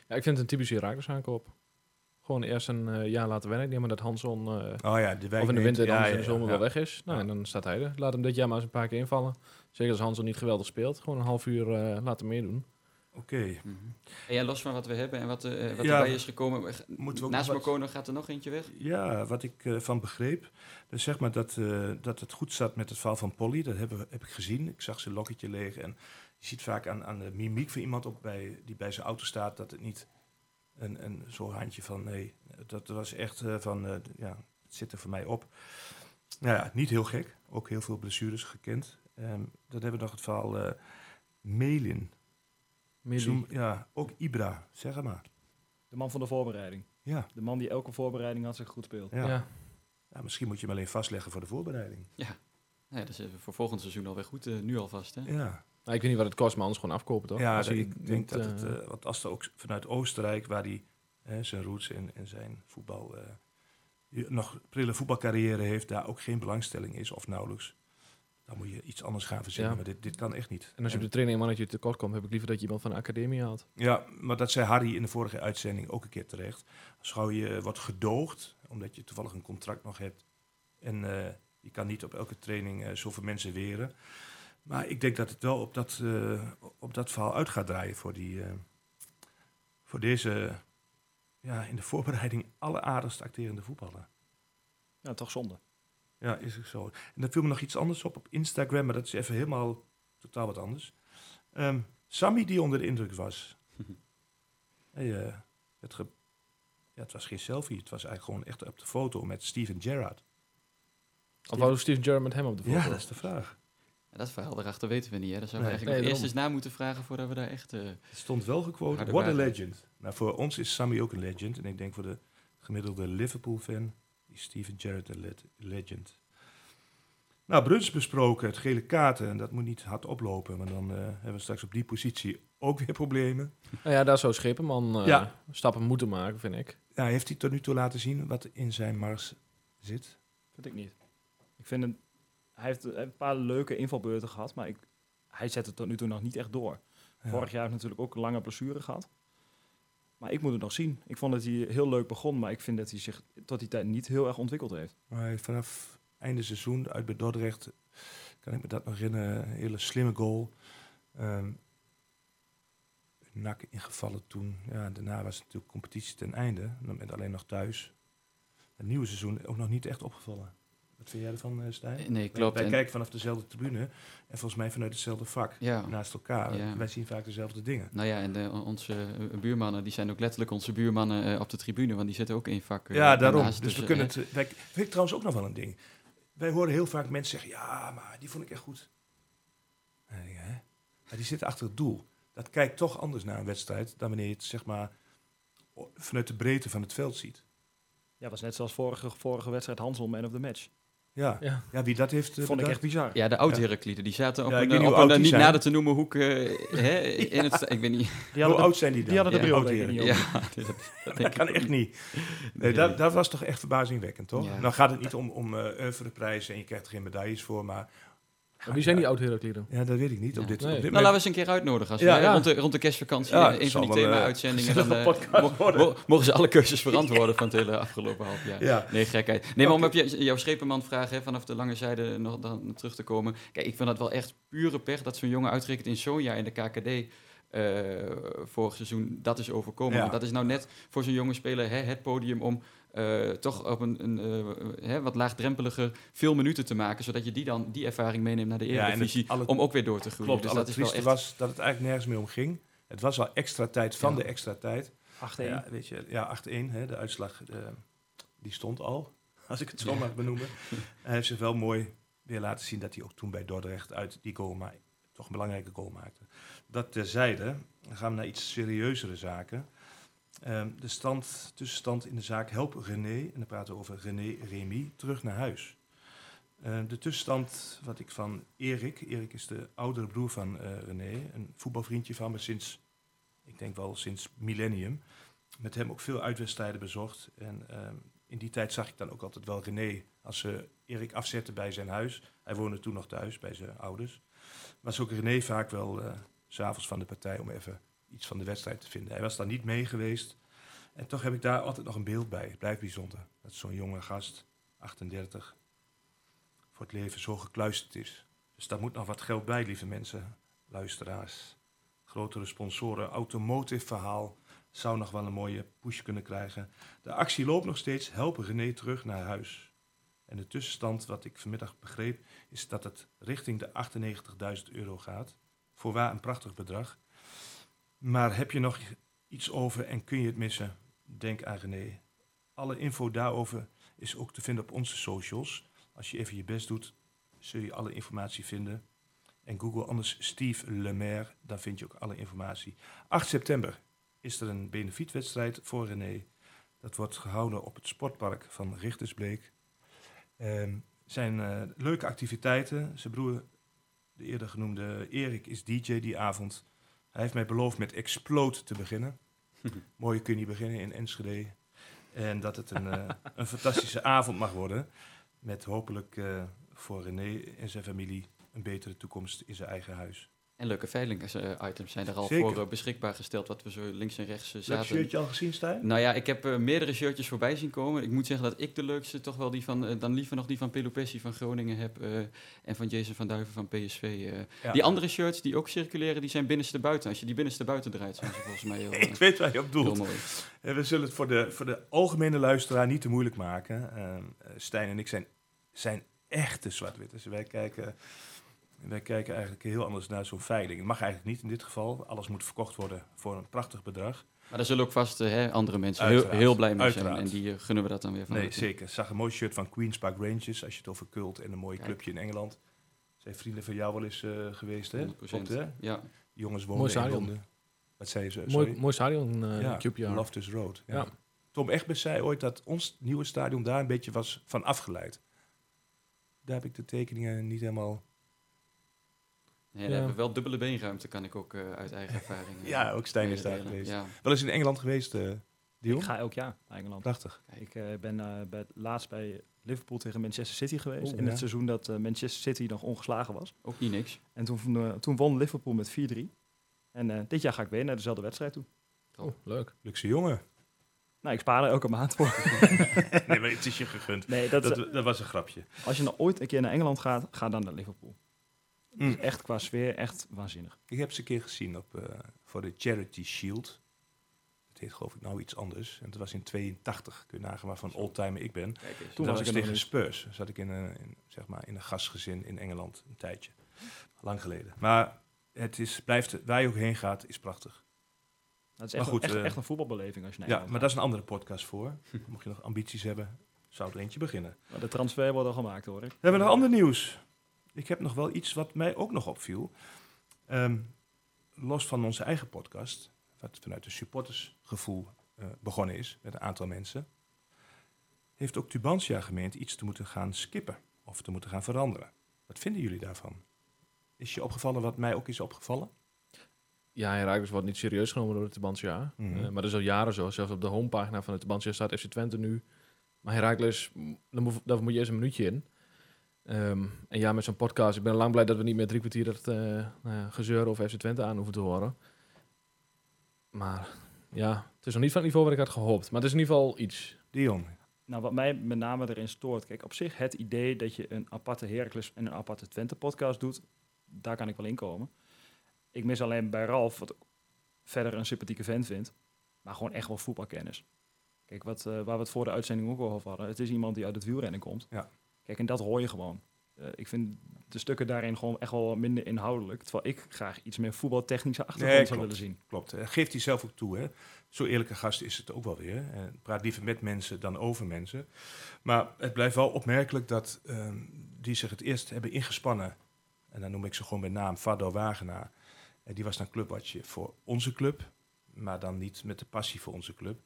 ja ik vind het een typische Herakles aankoop. Gewoon eerst een eh, jaar laten wennen. Ik neem maar dat Hanson eh, oh ja, of in de winter dan ja, in de zomer ja. wel weg is. Nou, Ja. en dan staat hij er. Laat hem dit jaar maar eens een paar keer invallen. Zeker als Hanson niet geweldig speelt. Gewoon een half uur eh, laten meedoen. Oké. En ja, los van wat we hebben en wat, eh, wat Ja, erbij is gekomen, Moeten we naast Mokono gaat er nog eentje weg? Ja, wat ik eh, van begreep. Dus zeg maar dat, eh, dat het goed zat met het verhaal van Polly. Dat we, heb ik gezien. Ik zag zijn lokketje leeg. En je ziet vaak aan, aan de mimiek van iemand op bij, die bij zijn auto staat... dat het niet een, een zo'n handje van... nee, dat was echt van... ja, het zit er voor mij op. Nou ja, niet heel gek. Ook heel veel blessures gekend. Ehm dan hebben we nog het verhaal Melin. Zoom- ja, ook Ibra, zeg maar. De man van de voorbereiding. Ja. De man die elke voorbereiding had zich goed speelt. Ja. Ja. Ja, misschien moet je hem alleen vastleggen voor de voorbereiding. Ja, dat is voor volgend seizoen alweer goed, eh, nu alvast. Hè? Ja, Nou, ik weet niet wat het kost, maar anders gewoon afkopen, toch? ja Als ik denk dat het... eh, eh, want als er ook vanuit Oostenrijk, waar hij hè, zijn roots en, en zijn voetbal... eh, nog prille voetbalcarrière heeft, daar ook geen belangstelling is, of nauwelijks. Dan moet je iets anders gaan verzinnen, Ja. maar dit, dit kan echt niet. en als je op de training een mannetje tekort komt, heb ik liever dat je iemand van de academie haalt. Ja, maar dat zei Harry in de vorige uitzending ook een keer terecht. Als gauw je wordt gedoogd, omdat je toevallig een contract nog hebt. En eh, je kan niet op elke training eh, zoveel mensen weren. Maar ik denk dat het wel op dat, eh, op dat verhaal uit gaat draaien voor, die, eh, voor deze ja, in de voorbereiding alleraardigst acterende voetballer. Ja, toch zonde. Ja, is ook zo. En dan viel me nog iets anders op op Instagram, maar dat is even helemaal totaal wat anders. Ehm, Sammy die onder de indruk was. <laughs> Hij, eh, het, ge- ja, het was geen selfie, het was eigenlijk gewoon echt op de foto met Steven Gerrard. Of wou Steven Gerrard met hem op de foto? Ja, dat is de vraag. Ja, dat verhaal daarachter weten we niet. Hè? Daar zouden we Nee. eigenlijk Nee, eerst eens na moeten vragen voordat we daar echt... eh, Het stond wel gequote, what a legend. Nou, voor ons is Sammy ook een legend. En ik denk voor de gemiddelde Liverpool-fan Steven Gerrard een le- legend. Nou, Bruns besproken, het gele kaarten. En dat moet niet hard oplopen, want dan eh, hebben we straks op die positie ook weer problemen. Nou ja, daar zou Schepenman eh, Ja. stappen moeten maken, vind ik. Ja, heeft hij tot nu toe laten zien wat in zijn mars zit? Vind ik niet. Ik vind hij heeft een paar leuke invalbeurten gehad, maar ik, hij zet het tot nu toe nog niet echt door. Ja. Vorig jaar heeft natuurlijk ook lange blessure gehad. Maar ik moet het nog zien. Ik vond dat hij heel leuk begon, maar ik vind dat hij zich tot die tijd niet heel erg ontwikkeld heeft. Maar vanaf einde seizoen uit bij Dordrecht, kan ik me dat nog herinneren, een hele slimme goal. Ehm nak ingevallen toen. Ja, daarna was natuurlijk competitie ten einde. Dan ben je alleen nog thuis. Het nieuwe seizoen ook nog niet echt opgevallen. Wat vind jij ervan, eh, Stijn? Nee, Wij- klopt. Wij, En- kijken vanaf dezelfde tribune en volgens mij vanuit hetzelfde vak. Ja. Naast elkaar. Ja. Wij zien vaak dezelfde dingen. Nou ja, en de, onze eh, buurmannen, die zijn ook letterlijk onze buurmannen eh, op de tribune, want die zitten ook in vak. eh, Ja, daarom. daarnaast. Dus we eh, kunnen het. Wij, vind ik trouwens ook nog wel een ding. Wij horen heel vaak mensen zeggen: ja, maar die vond ik echt goed. Ik, hè? Maar die zitten achter het doel. Dat kijkt toch anders naar een wedstrijd dan wanneer je het zeg maar vanuit de breedte van het veld ziet. Ja, was net zoals vorige, vorige wedstrijd Hansel, man of the match. Ja, ja. Ja. wie dat heeft. eh, vond ik echt bizar. Ja, de oud-Herakliden, die zaten op Ja, ik een, weet niet op een niet nader te noemen hoek eh, hè, <laughs> in het... Ik weet niet. Die Hoe oud zijn die dan? die hadden de Ja, bril denk ik heren. niet op. Ja, dat, dat kan ik echt niet. Nee, Nee. dat, dat was toch echt verbazingwekkend, toch? Ja. Nou gaat het niet om, om uh, en je krijgt er geen medailles voor, maar... Maar wie zijn die oud-Herakliden? Ja, dat weet ik niet. Ja. Op dit, Nee. op dit Nou, laten we eens een keer uitnodigen. Als Ja, we, ja. Rond, de, rond de kerstvakantie, Ja, eh, een van die eh, thema-uitzendingen, <laughs> dan eh, mo- mo- mogen ze alle keuzes verantwoorden van het hele afgelopen half jaar. Ja. Nee, gekheid. Nee, maar om op je, jouw schepenman vraag hè, vanaf de lange zijde nog dan terug te komen. Kijk, ik vind dat wel echt pure pech dat zo'n jongen uitrekent in zo'n jaar in de KKD. eh, vorig seizoen dat is overkomen. Dat is nou net voor zo'n jonge speler hè, het podium om eh, toch op een, een eh, hè, wat laagdrempeliger veel minuten te maken, zodat je die dan die ervaring meeneemt naar de Ja, Eredivisie alle- om ook weer door te groeien. Klopt, dus dat het is wel echt was dat het eigenlijk nergens meer om ging. Het was al extra tijd van Ja. de extra tijd. 8-1. Ja, weet je, ja, 8-1, hè, de uitslag, eh, die stond al, <laughs> als ik het zo mag benoemen. <laughs> Hij heeft zich wel mooi weer laten zien dat hij ook toen bij Dordrecht uit die goal toch een belangrijke goal maakte. Dat terzijde, dan gaan we naar iets serieuzere zaken. Ehm, de stand, tussenstand in de zaak Help René, en dan praten we over René Remy, terug naar huis. Eh, de tussenstand wat ik van Erik, Erik is de oudere broer van eh, René, een voetbalvriendje van me sinds, ik denk wel sinds millennium. Met hem ook veel uitwedstrijden bezocht. En ehm, in die tijd zag ik dan ook altijd wel René als ze Erik afzetten bij zijn huis. Hij woonde toen nog thuis bij zijn ouders. Was ook René vaak wel eh, s s'avonds van de partij om even iets van de wedstrijd te vinden. Hij was daar niet mee geweest. En toch heb ik daar altijd nog een beeld bij. Het blijft bijzonder. Dat zo'n jonge gast, 38, voor het leven zo gekluisterd is. Dus daar moet nog wat geld bij, lieve mensen, luisteraars. Grotere sponsoren, automotive verhaal zou nog wel een mooie push kunnen krijgen. De actie loopt nog steeds, helpen René terug naar huis. En de tussenstand, wat ik vanmiddag begreep, is dat het richting de 98.000 euro gaat. Voorwaar een prachtig bedrag. Maar heb je nog iets over en kun je het missen? Denk aan René. Alle info daarover is ook te vinden op onze socials. Als je even je best doet, zul je alle informatie vinden. En Google anders Steve Lemaire, daar vind je ook alle informatie. 8 september is er een benefietwedstrijd voor René. Dat wordt gehouden op het sportpark van Richtersbleek. Ehm zijn eh, leuke activiteiten. Zijn broer, de eerder genoemde Erik, is DJ die avond. Hij heeft mij beloofd met Explode te beginnen. <laughs> Mooi kun je beginnen in Enschede. En dat het een, eh, een fantastische <laughs> avond mag worden. Met hopelijk eh, voor René en zijn familie een betere toekomst in zijn eigen huis. En leuke veilingsitems zijn er al Zeker. voor eh, beschikbaar gesteld, wat we zo links en rechts eh, Heb je het zaten. shirtje al gezien, Stijn? Nou ja, ik heb eh, meerdere shirtjes voorbij zien komen. Ik moet zeggen dat ik de leukste toch wel die van, eh, dan liever nog die van Pelopessi van Groningen heb eh, en van Jason van Duiven van PSV. eh. Ja. Die andere shirts die ook circuleren, die zijn binnenste buiten. Als je die binnenste buiten draait, zijn ze volgens mij <laughs> heel, eh, Ik weet waar je op doelt. we zullen het voor de, voor de algemene luisteraar niet te moeilijk maken. Ehm, eh, Stijn en ik zijn, zijn echte zwart-witters. Wij kijken, wij kijken eigenlijk heel anders naar zo'n veiling. Het mag eigenlijk niet in dit geval. Alles moet verkocht worden voor een prachtig bedrag. Maar daar zullen ook vast eh, hè, andere mensen heel, blij mee Uiteraard. zijn. En die eh, gunnen we dat dan weer van. Nee, zeker. Ik zag een mooi shirt van Queen's Park Rangers. Als je het over cult en een mooi Kijk. clubje in Engeland. Zijn vrienden van jou wel eens eh, geweest, hè? 100%. Klopt, hè? Ja, jongens Mooi wonen in. Londen. Wat zei ze? Mooi, mooi stadion, eh ja, QPR. Loftus Road. Ja. Ja. Tom Egbers zei ooit dat ons nieuwe stadion daar een beetje was van afgeleid. Daar heb ik de tekeningen niet helemaal... Daar Ja. hebben we wel dubbele beenruimte, kan ik ook eh, uit eigen ervaring. eh, Ja, ook Stijn is daar geweest. Ja. Wel eens in Engeland geweest, eh Dion? Ik ga elk jaar naar Engeland. Prachtig. Ik eh, ben eh, bij, laatst bij Liverpool tegen Manchester City geweest. Oeh, in ja. het seizoen dat eh, Manchester City nog ongeslagen was. Ook niet niks. En toen, eh, toen won Liverpool met 4-3. En eh, dit jaar ga ik weer naar dezelfde wedstrijd toe. Oh, leuk. Luxe jongen. Nou, ik spaar er elke maand voor. <laughs> nee, maar het is je gegund. Nee, dat, Dat, dat was een grapje. als je nou ooit een keer naar Engeland gaat, ga dan naar Liverpool. Mm. Echt qua sfeer, echt waanzinnig. Ik heb ze een keer gezien op, eh, voor de Charity Shield. Het heet geloof ik nou iets anders. En het was in 82. Kun je nagaan waarvan oldtimer ik ben. Kijk. Toen dat was was ik nog tegen. Spurs. Zat ik in een, in, zeg maar, in een gastgezin in Engeland een tijdje. Lang geleden. Maar het is, blijft, waar je ook heen gaat, is prachtig. Dat is Maar echt, echt, eh, echt een voetbalbeleving als je naar Ja, maar dat is een andere podcast voor. Mocht je nog ambities hebben, zou er eentje beginnen. Maar de transfer wordt al gemaakt hoor ik. We hebben nog ander nieuws. Ik heb nog wel iets wat mij ook nog opviel. Ehm, los van onze eigen podcast, wat vanuit een supportersgevoel eh, begonnen is met een aantal mensen, heeft ook Tubantia gemeend iets te moeten gaan skippen of te moeten gaan veranderen. Wat vinden jullie daarvan? Is je opgevallen wat mij ook is opgevallen? Ja, Herakles wordt niet serieus genomen door de Tubantia. Mhm. Eh, maar dat is al jaren zo. Zelfs op de homepagina van de Tubantia staat FC Twente nu. Maar Herakles, daar moet je eerst een minuutje in. Ehm, en ja, met zo'n podcast, ik ben lang blij dat we niet meer drie kwartier dat eh nou ja, gezeur over FC Twente aan hoeven te horen. Maar ja, het is nog niet van het niveau wat ik had gehoopt. Maar het is in ieder geval iets. Dion, Nou, wat mij met name erin stoort, kijk, op zich het idee dat je een aparte Heracles en een aparte Twente podcast doet, daar kan ik wel in komen. Ik mis alleen bij Ralf, wat ik verder een sympathieke vent vind, maar gewoon echt wel voetbalkennis. Kijk, wat, eh, waar we het voor de uitzending ook al over hadden, het is iemand die uit het wielrennen komt. Ja. Kijk, en dat hoor je gewoon. Eh, ik vind de stukken daarin gewoon echt wel minder inhoudelijk, terwijl ik graag iets meer voetbaltechnische achtergrond Nee, zou willen zien. klopt. Geeft hij zelf ook toe. Hè? Zo eerlijke gast is het ook wel weer. Eh, praat liever met mensen dan over mensen. Maar het blijft wel opmerkelijk dat ehm, die zich het eerst hebben ingespannen. En dan noem ik ze gewoon bij naam Fado Wagenaar. En die was dan clubwatje voor onze club. Maar dan niet met de passie voor onze club.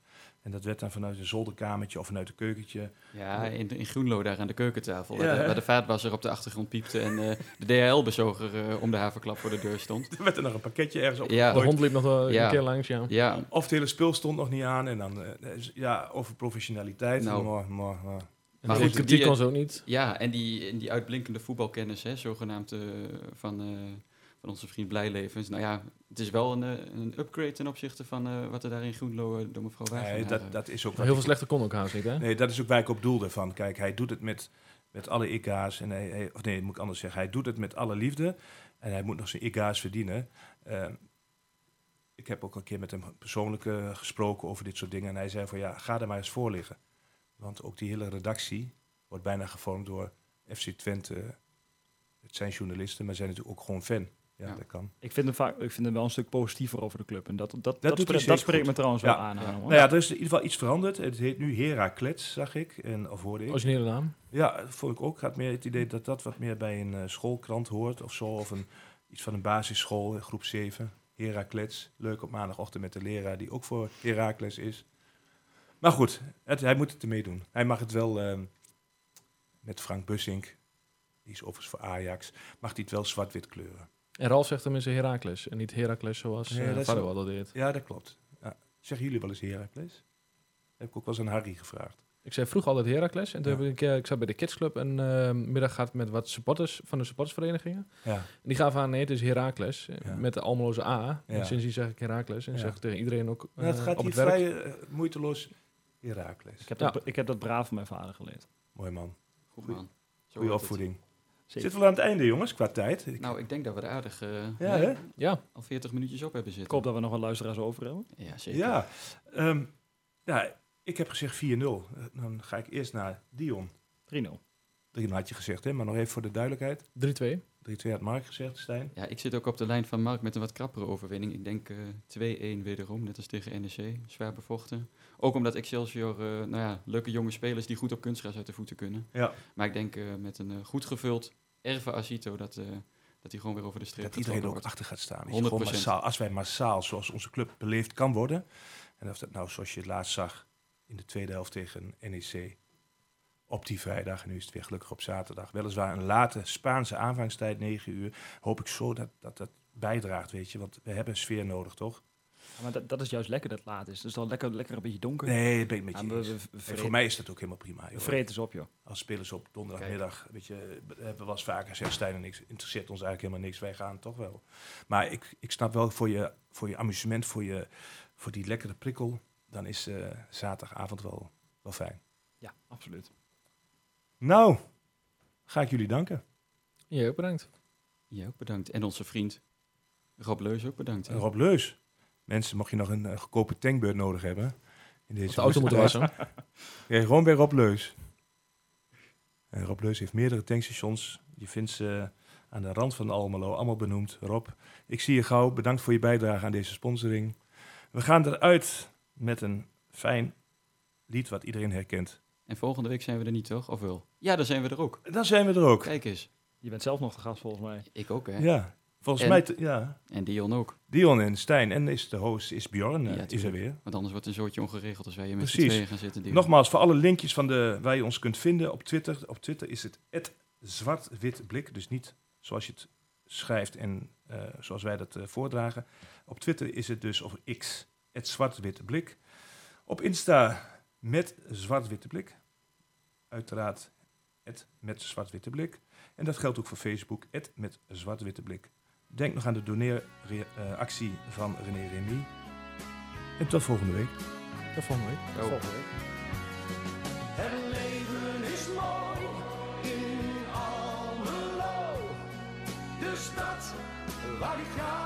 En dat werd dan vanuit een zolderkamertje of vanuit een keukentje. Ja, in, in Groenlo daar aan de keukentafel. Ja, waar, de, waar de vaatwasser op de achtergrond piepte en eh, de DHL-bezoger eh, om de haverklap voor de deur stond. <laughs> Er werd er nog een pakketje ergens op Ja. De hond liep nog wel Ja. een keer langs, ja. Ja, Of het hele spul stond nog niet aan. En dan, eh, ja, over professionaliteit. Nou. Maar, maar, maar. En Maar de goed, kritiek die- kon ze ook niet. ja en, die, en die uitblinkende voetbalkennis, hè, zogenaamd eh, van, eh, van onze vriend Blijlevens. Nou ja, het is wel een, eh, een upgrade ten opzichte van eh, wat er daar in Groenlo eh, door mevrouw Wagenaar... Nee, dat, dat is ook heel ik- veel slechter kon ook haast niet, hè? Nee, dat is ook waar ik op doelde. Van, kijk, hij doet het met, met alle IK's. En hij, hij- of nee, moet ik anders zeggen. Hij doet het met alle liefde. En hij moet nog zijn IK's verdienen. Ehm, ik heb ook een keer met hem persoonlijk eh, gesproken over dit soort dingen. En hij zei van, ja, ga er maar eens voor liggen. Want ook die hele redactie wordt bijna gevormd door FC Twente. Het zijn journalisten, maar zijn natuurlijk ook gewoon fan. Ja, Ja. dat kan. Ik vind, hem vaak, ik vind hem wel een stuk positiever over de club. En dat, dat, dat, spreekt- zeker dat spreekt goed. me trouwens Ja. wel aan. Nou ja, er is in ieder geval iets veranderd. Het heet nu Heraklets, zag ik. En, of hoorde ik. Originele naam. Ja, dat vond ik ook. Ik had meer het idee dat dat wat meer bij een eh, schoolkrant hoort of zo. Of een iets van een basisschool, groep 7. Heracles. Leuk op maandagochtend met de leraar die ook voor Heracles is. Maar goed, het, hij moet het ermee doen. Hij mag het wel ehm, met Frank Bussink, die is overigens voor Ajax, mag hij het wel zwart-wit kleuren. En Ralf zegt tenminste Heracles. En niet Heracles zoals Nee, eh dat wel dat deed. Ja, dat klopt. Ja. Zeggen jullie wel eens Heracles? Heb ik ook wel eens aan Harry gevraagd. Ik zei vroeger altijd Heracles. En toen Ja. heb ik, eh, ik zat bij de kidsclub een eh, middag gehad met wat supporters van de supportersverenigingen. Ja. En die gaven aan, nee, het is Heracles. eh, Ja. Met de Almeloze A. Ja. En sindsdien zeg ik Heracles. En Ja. zeg ik tegen iedereen ook Nou, het eh, gaat op hier het werk. vrij moeiteloos Heracles. Ik heb, Ja. dat, ik heb dat braaf van mijn vader geleerd. Mooi man. Goed man. Het. opvoeding. Zeker. Zitten we aan het einde, jongens, qua tijd? Ik- Nou, ik denk dat we er aardig eh, ja, hè? Ja, al 40 minuutjes op hebben Ik zitten. hoop dat we nog wat luisteraars over hebben. Ja, zeker. Ja. Ehm, ja, ik heb gezegd 4-0. Eh, Dan ga ik eerst naar Dion. 3-0. 3 had je gezegd, hè? maar nog even voor de duidelijkheid. 3-2. 3-2 had Mark gezegd, Stijn. Ja, ik zit ook op de lijn van Mark met een wat krappere overwinning. Ik denk eh 2-1 wederom, net als tegen NEC. Zwaar bevochten. Ook omdat Excelsior, eh, nou ja, leuke jonge spelers die goed op kunstgras uit de voeten kunnen. Ja. Maar ik denk eh, met een goed gevuld Erve Asito dat, eh, dat hij gewoon weer over de streep Dat iedereen er ook achter gaat staan. Weet je, 100%. gewoon massaal, als wij massaal, zoals onze club beleefd kan worden. En of dat nou, zoals je het laatst zag, in de tweede helft tegen NEC. Op die vrijdag, en nu is het weer gelukkig op zaterdag. Weliswaar een late Spaanse aanvangstijd, 9 uur. Hoop ik zo dat dat, dat bijdraagt, weet je. Want we hebben sfeer nodig, toch? Ja, maar dat, dat is juist lekker dat het laat is. Dus dan lekker, lekker een beetje donker. Nee, dat ben ik met Ja, je we, eens. we, En we, voor mij is dat ook helemaal prima. we joh. vreten eens op, joh. Als spelers op donderdagmiddag, weet je, we hebben we wel eens vaker gezegd, Stijn en ik, interesseert ons eigenlijk helemaal niks, wij gaan toch wel. Maar ik, ik snap wel voor je, voor je amusement, voor, je, voor die lekkere prikkel, dan is eh, zaterdagavond wel, wel fijn. Ja, absoluut. Nou, ga ik jullie danken. Jij ook bedankt. Ja, ook bedankt. En onze vriend Rob Leus ook bedankt. hè. Rob Leus. Mensen, mocht je nog een eh, goedkope tankbeurt nodig hebben, in deze de auto moeten woensdag- wassen. <laughs> Ja, gewoon bij Rob Leus. En Rob Leus heeft meerdere tankstations. Je vindt ze aan de rand van Almelo, allemaal benoemd. Rob, ik zie je gauw. Bedankt voor je bijdrage aan deze sponsoring. We gaan eruit met een fijn lied wat iedereen herkent. En volgende week zijn we er niet, toch? Of wel? Ja, dan zijn we er ook. Dan zijn we er ook. Kijk eens. Je bent zelf nog de gast, volgens mij. Ik ook, hè? Ja, volgens En- mij, ja. En Dion ook. Dion en Stijn. En is de host is Bjorn, eh, Ja, is er weer. Want anders wordt het een zootje ongeregeld als wij hier met z'n tweeën gaan zitten. Dion. Nogmaals, voor alle linkjes van de, waar je ons kunt vinden op Twitter. Op Twitter is het zwart-wit blik. Dus niet zoals je het schrijft en eh, zoals wij dat eh, voordragen. Op Twitter is het dus, of X, het zwart-witte blik. Op Insta met zwart-witte blik. Uiteraard het met zwart-witte blik. En dat geldt ook voor Facebook, het met zwart-witte blik. Denk nog aan de doneeractie van René Remy. En tot volgende week. Tot volgende week. Yo. Volgende week. Het leven is mooi in Almelo. De stad waar ik graag